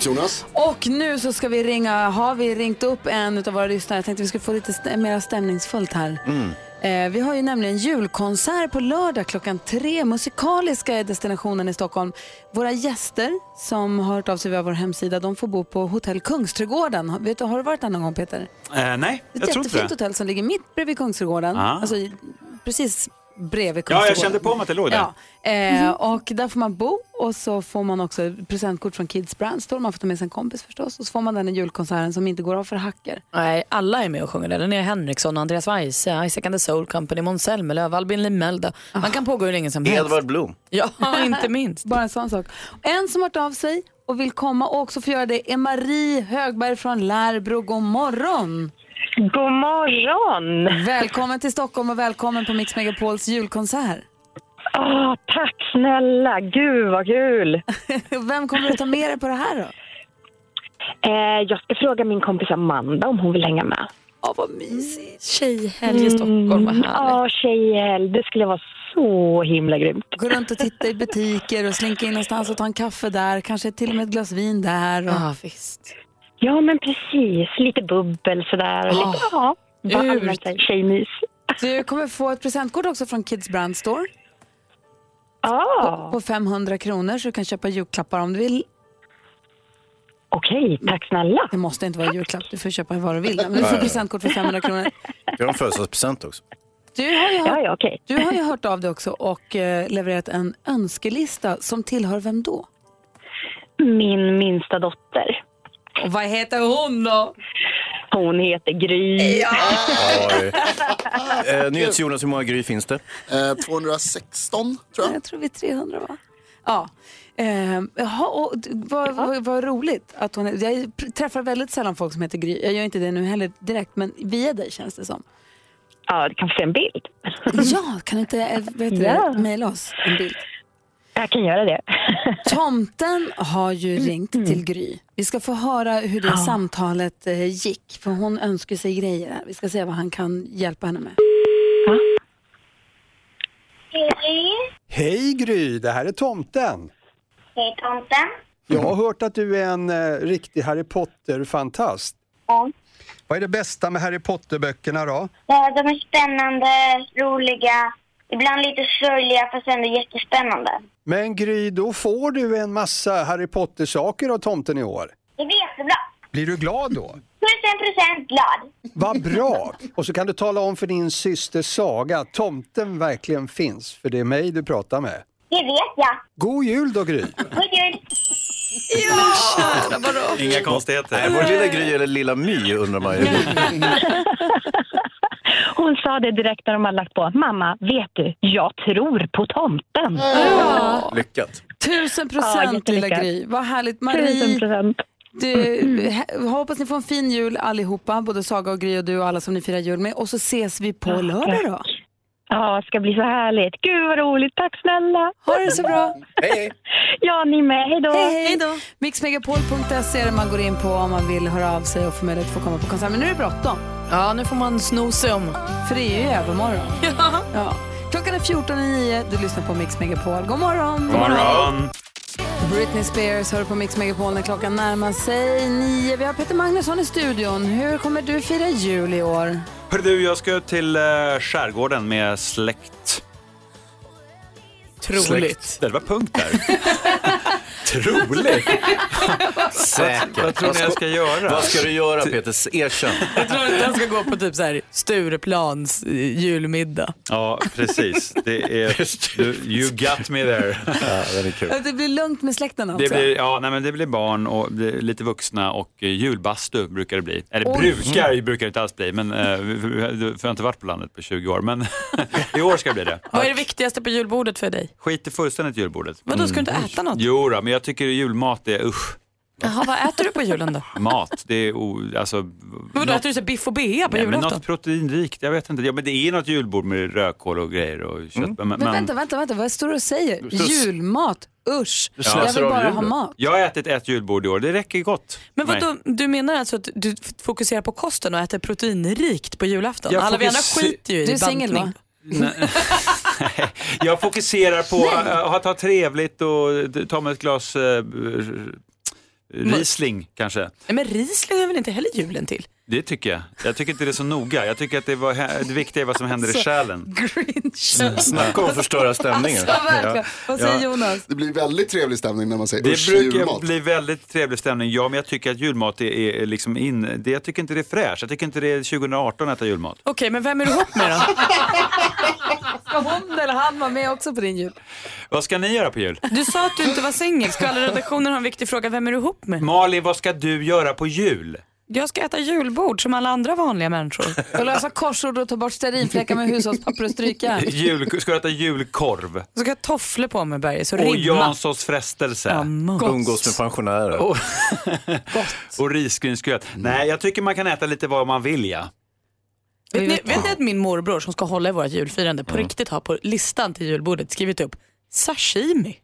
Jonas. Och nu så ska vi ringa, har vi ringt upp en av våra lyssnare. Jag tänkte vi skulle få lite st- mer stämningsfullt här. Eh, vi har ju nämligen julkonsert på lördag klockan tre. Musikaliska är destinationen i Stockholm. Våra gäster som har hört av sig via vår hemsida, de får bo på hotell Kungsträdgården. Vet du, har du varit där någon gång Peter? Eh, nej, Ett jag tror inte jättefint det. hotell som ligger mitt bredvid Kungsträdgården. Ah. Alltså, precis bredvid Ja, Kungsträdgården. jag kände på mig att det låg där. Ja, eh, och där får man bo och så får man också presentkort från Kids Brand Store. Man får ta med sig en kompis förstås. Och så får man den här julkonserten som inte går av för hacker. Nej, alla är med och sjunger där. Linnea Henriksson, Andreas Weise, Isaac and the Soul Company, Måns Zelmerlöw, Albin Limelda. Man kan pågå hur länge som helst. Edvard Blom. Ja, inte minst. Bara en sån sak. En som har hört av sig och vill komma och också få göra det är Marie Högberg från Lärbro. God morgon! God morgon! Välkommen till Stockholm och välkommen på Mix Megapols julkonsert. Åh, tack snälla, gud vad kul! Vem kommer du ta med dig på det här då? Eh, jag ska fråga min kompis Amanda om hon vill hänga med. Ja, vad mysigt. Tjejhelg i Stockholm, vad härligt. Ja, tjejhelg. Det skulle vara så himla grymt. Gå runt och titta i butiker och slinka in någonstans och ta en kaffe där. Kanske till och med ett glas vin där. Och... Ja, visst. Ja, men precis. Lite bubbel sådär. Och lite, ja, här tjejmys. Du kommer få ett presentkort också från Kids Brand Store. Ah. På 500 kronor så du kan köpa julklappar om du vill. Okej, tack snälla. Det måste inte vara julklapp, du får köpa vad du vill. Men du får presentkort för 500 kronor. Vi har en födelsedagspresent också. Du har ju hört, Ja, ja, okej. du har ju hört av dig också och eh, levererat en önskelista som tillhör vem då? Min minsta dotter. Och vad heter hon då? Hon heter Gry. Oj. Eh, NyhetsJonas, hur många Gry finns det? 216 tror jag. Jag tror vi är 300 va? Ja. Eh, jaha, och, d- vad, vad, vad roligt att hon är, Jag pr- träffar väldigt sällan folk som heter Gry. Jag gör inte det nu heller direkt, men via dig känns det som. Ja, du kan få se en bild. Ja, kan du inte eh, vad heter Ja. mejla oss en bild? Jag kan göra det. Tomten har ju ringt till Gry. Vi ska få höra hur det Ja. samtalet eh, gick, för hon önskar sig grejer här. Vi ska se vad han kan hjälpa henne med. Hej Gry, det här är tomten. Hej tomten. Jag har hört att du är en eh, riktig Harry Potter-fantast. Ja. Vad är det bästa med Harry Potter-böckerna då? Ja, de är spännande, roliga, ibland lite sorgliga fast ändå jättespännande. Men Gry, då får du en massa Harry Potter-saker av tomten i år. Det blir jättebra. Blir du glad då? Tusen procent glad. Vad bra! Och så kan du tala om för din syster Saga att tomten verkligen finns, för det är mig du pratar med. Det vet jag. God jul då Gry! God jul. Inga konstigheter. Det lilla Gry eller lilla My undrar man ju. Hon sa det direkt när de hade lagt på. Mamma, vet du, jag tror på tomten. Ja. Lyckat. Tusen Ja, procent lilla. Gry. Vad härligt. Marie, du, hoppas ni får en fin jul allihopa, både Saga och Gry och du och alla som ni firar jul med. Och så ses vi på lördag då. Ja, det ska bli så härligt. Gud vad roligt. Tack snälla. Ha det så bra. Hej, Ja, ni med. Hej då. Hej, hej. Mixmegapol.se är det man går in på om man vill höra av sig och få möjlighet att få komma på konsert. Men nu är det bråttom. Ja, nu får man sno sig om. För det är ju övermorgon. Ja. ja. Klockan är 14.09. Du lyssnar på Mix Megapol. God morgon. God morgon. Britney Spears hör på Mix Megapol när klockan närmar sig nio. Vi har Peter Magnusson i studion. Hur kommer du fira jul i år? Hörru du, jag ska till eh, skärgården med släkt. Troligt. Släkt. Det var punkt där. Troligt. Säkert. Vad tror ni jag ska göra? Vad ska du göra Peter? Erkänn. Jag tror att den ska gå på typ så här Stureplans eh, julmiddag. Ja, precis. Det är, du, you got me there. Ja, den är kul. Det blir lugnt med släkten alltså? Det blir, ja, nej, men det blir barn och det lite vuxna och eh, julbastu brukar det bli. Eller Oj. brukar brukar det inte alls bli, men eh, för jag har inte varit på landet på 20 år. Men i år ska det bli det. Vad är det viktigaste på julbordet för dig? Skit i fullständigt julbordet. Vadå, ska du inte äta något? Jo då, men jag tycker julmat är usch. Jaha, vad äter du på julen då? Mat, det är o, alltså... Vadå, äter du så biff och bea på Nej, julafton? något proteinrikt, jag vet inte. Ja, men det är något julbord med rödkål och grejer och kött. Men, Men men- vänta, vänta, vänta, vad står du och säger? Plus- Julmat, usch. Du Jag vill bara ha mat. Jag har ätit ett julbord i år, det räcker gott. Men vadå, du menar alltså att du fokuserar på kosten och äter proteinrikt på julafton? Jag Alla vi andra skiter ju i Du är singel, bantning. va? Jag fokuserar på att ha trevligt och ta mig ett glas eh, Riesling kanske. Nej, men Riesling är väl inte heller julen till? Det tycker jag. Jag tycker inte det är så noga. Jag tycker att det, var, det viktiga är vad som händer i Alltså, själen. Grinch. Snacka om att förstöra stämningen. Alltså, verkligen. Vad säger Ja. Jonas? Det blir väldigt trevlig stämning när man säger Det usch brukar julmat. bli väldigt trevlig stämning, ja, men jag tycker att julmat är, är liksom in... Det, jag tycker inte det är fräscht. Jag tycker inte det är 2018 att äta julmat. Okej, men vem är du ihop med då? Ska hon eller han vara med också på din jul? Vad ska ni göra på jul? Du sa att du inte var singel. Ska alla redaktioner ha en viktig fråga? Vem är du ihop med? Malin, vad ska du göra på jul? Jag ska äta julbord som alla andra vanliga människor. Och lösa korsord och ta bort stearinfläckar med hushållspapper och stryka. Jul, ska du äta julkorv? Så ska jag tofflor på mig Berge, så Och rimma. Janssons frestelse. Ja, gott. Umgås med pensionärer. Och, och risgrynsgröt. Nej, jag tycker man kan äta lite vad man vill, ja. Vet ni, vet ni att min morbror som ska hålla i vårt julfirande på riktigt har på listan till julbordet skrivit upp sashimi?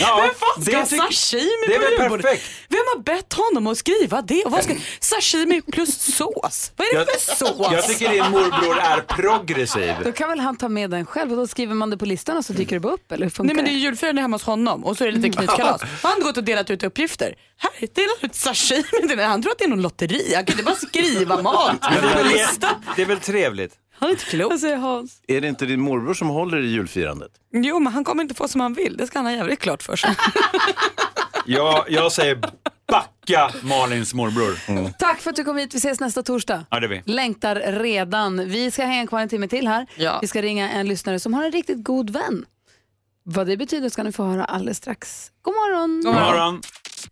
Ja, Vem fan ska det ha sashimi det är på väl perfekt. Vem har bett honom att skriva det? Och vad ska, sashimi plus sås? Vad är det Jag, för sås? jag tycker din morbror är progressiv. Då kan väl han ta med den själv och då skriver man det på listan och så dyker det bara upp eller hur funkar Nej men det är julfirande hemma hos honom och så är det lite knytkalas. Han har gått och delat ut uppgifter. Här, dela ut sashimi. Han tror att det är någon lotteri. Han kan inte bara skriva mat på listan. det är väl trevligt? Han är inte klok. Vad säger Hans? Är det inte din morbror som håller i julfirandet? Jo men han kommer inte få som han vill. Det ska han ha jävligt klart för sig. Jag, jag säger backa Malins morbror. Tack för att du kom hit. Vi ses nästa torsdag. Ja, det är vi. Längtar redan. Vi ska hänga kvar en timme till här. Ja. Vi ska ringa en lyssnare som har en riktigt god vän. Vad det betyder ska ni få höra alldeles strax. God morgon! God morgon.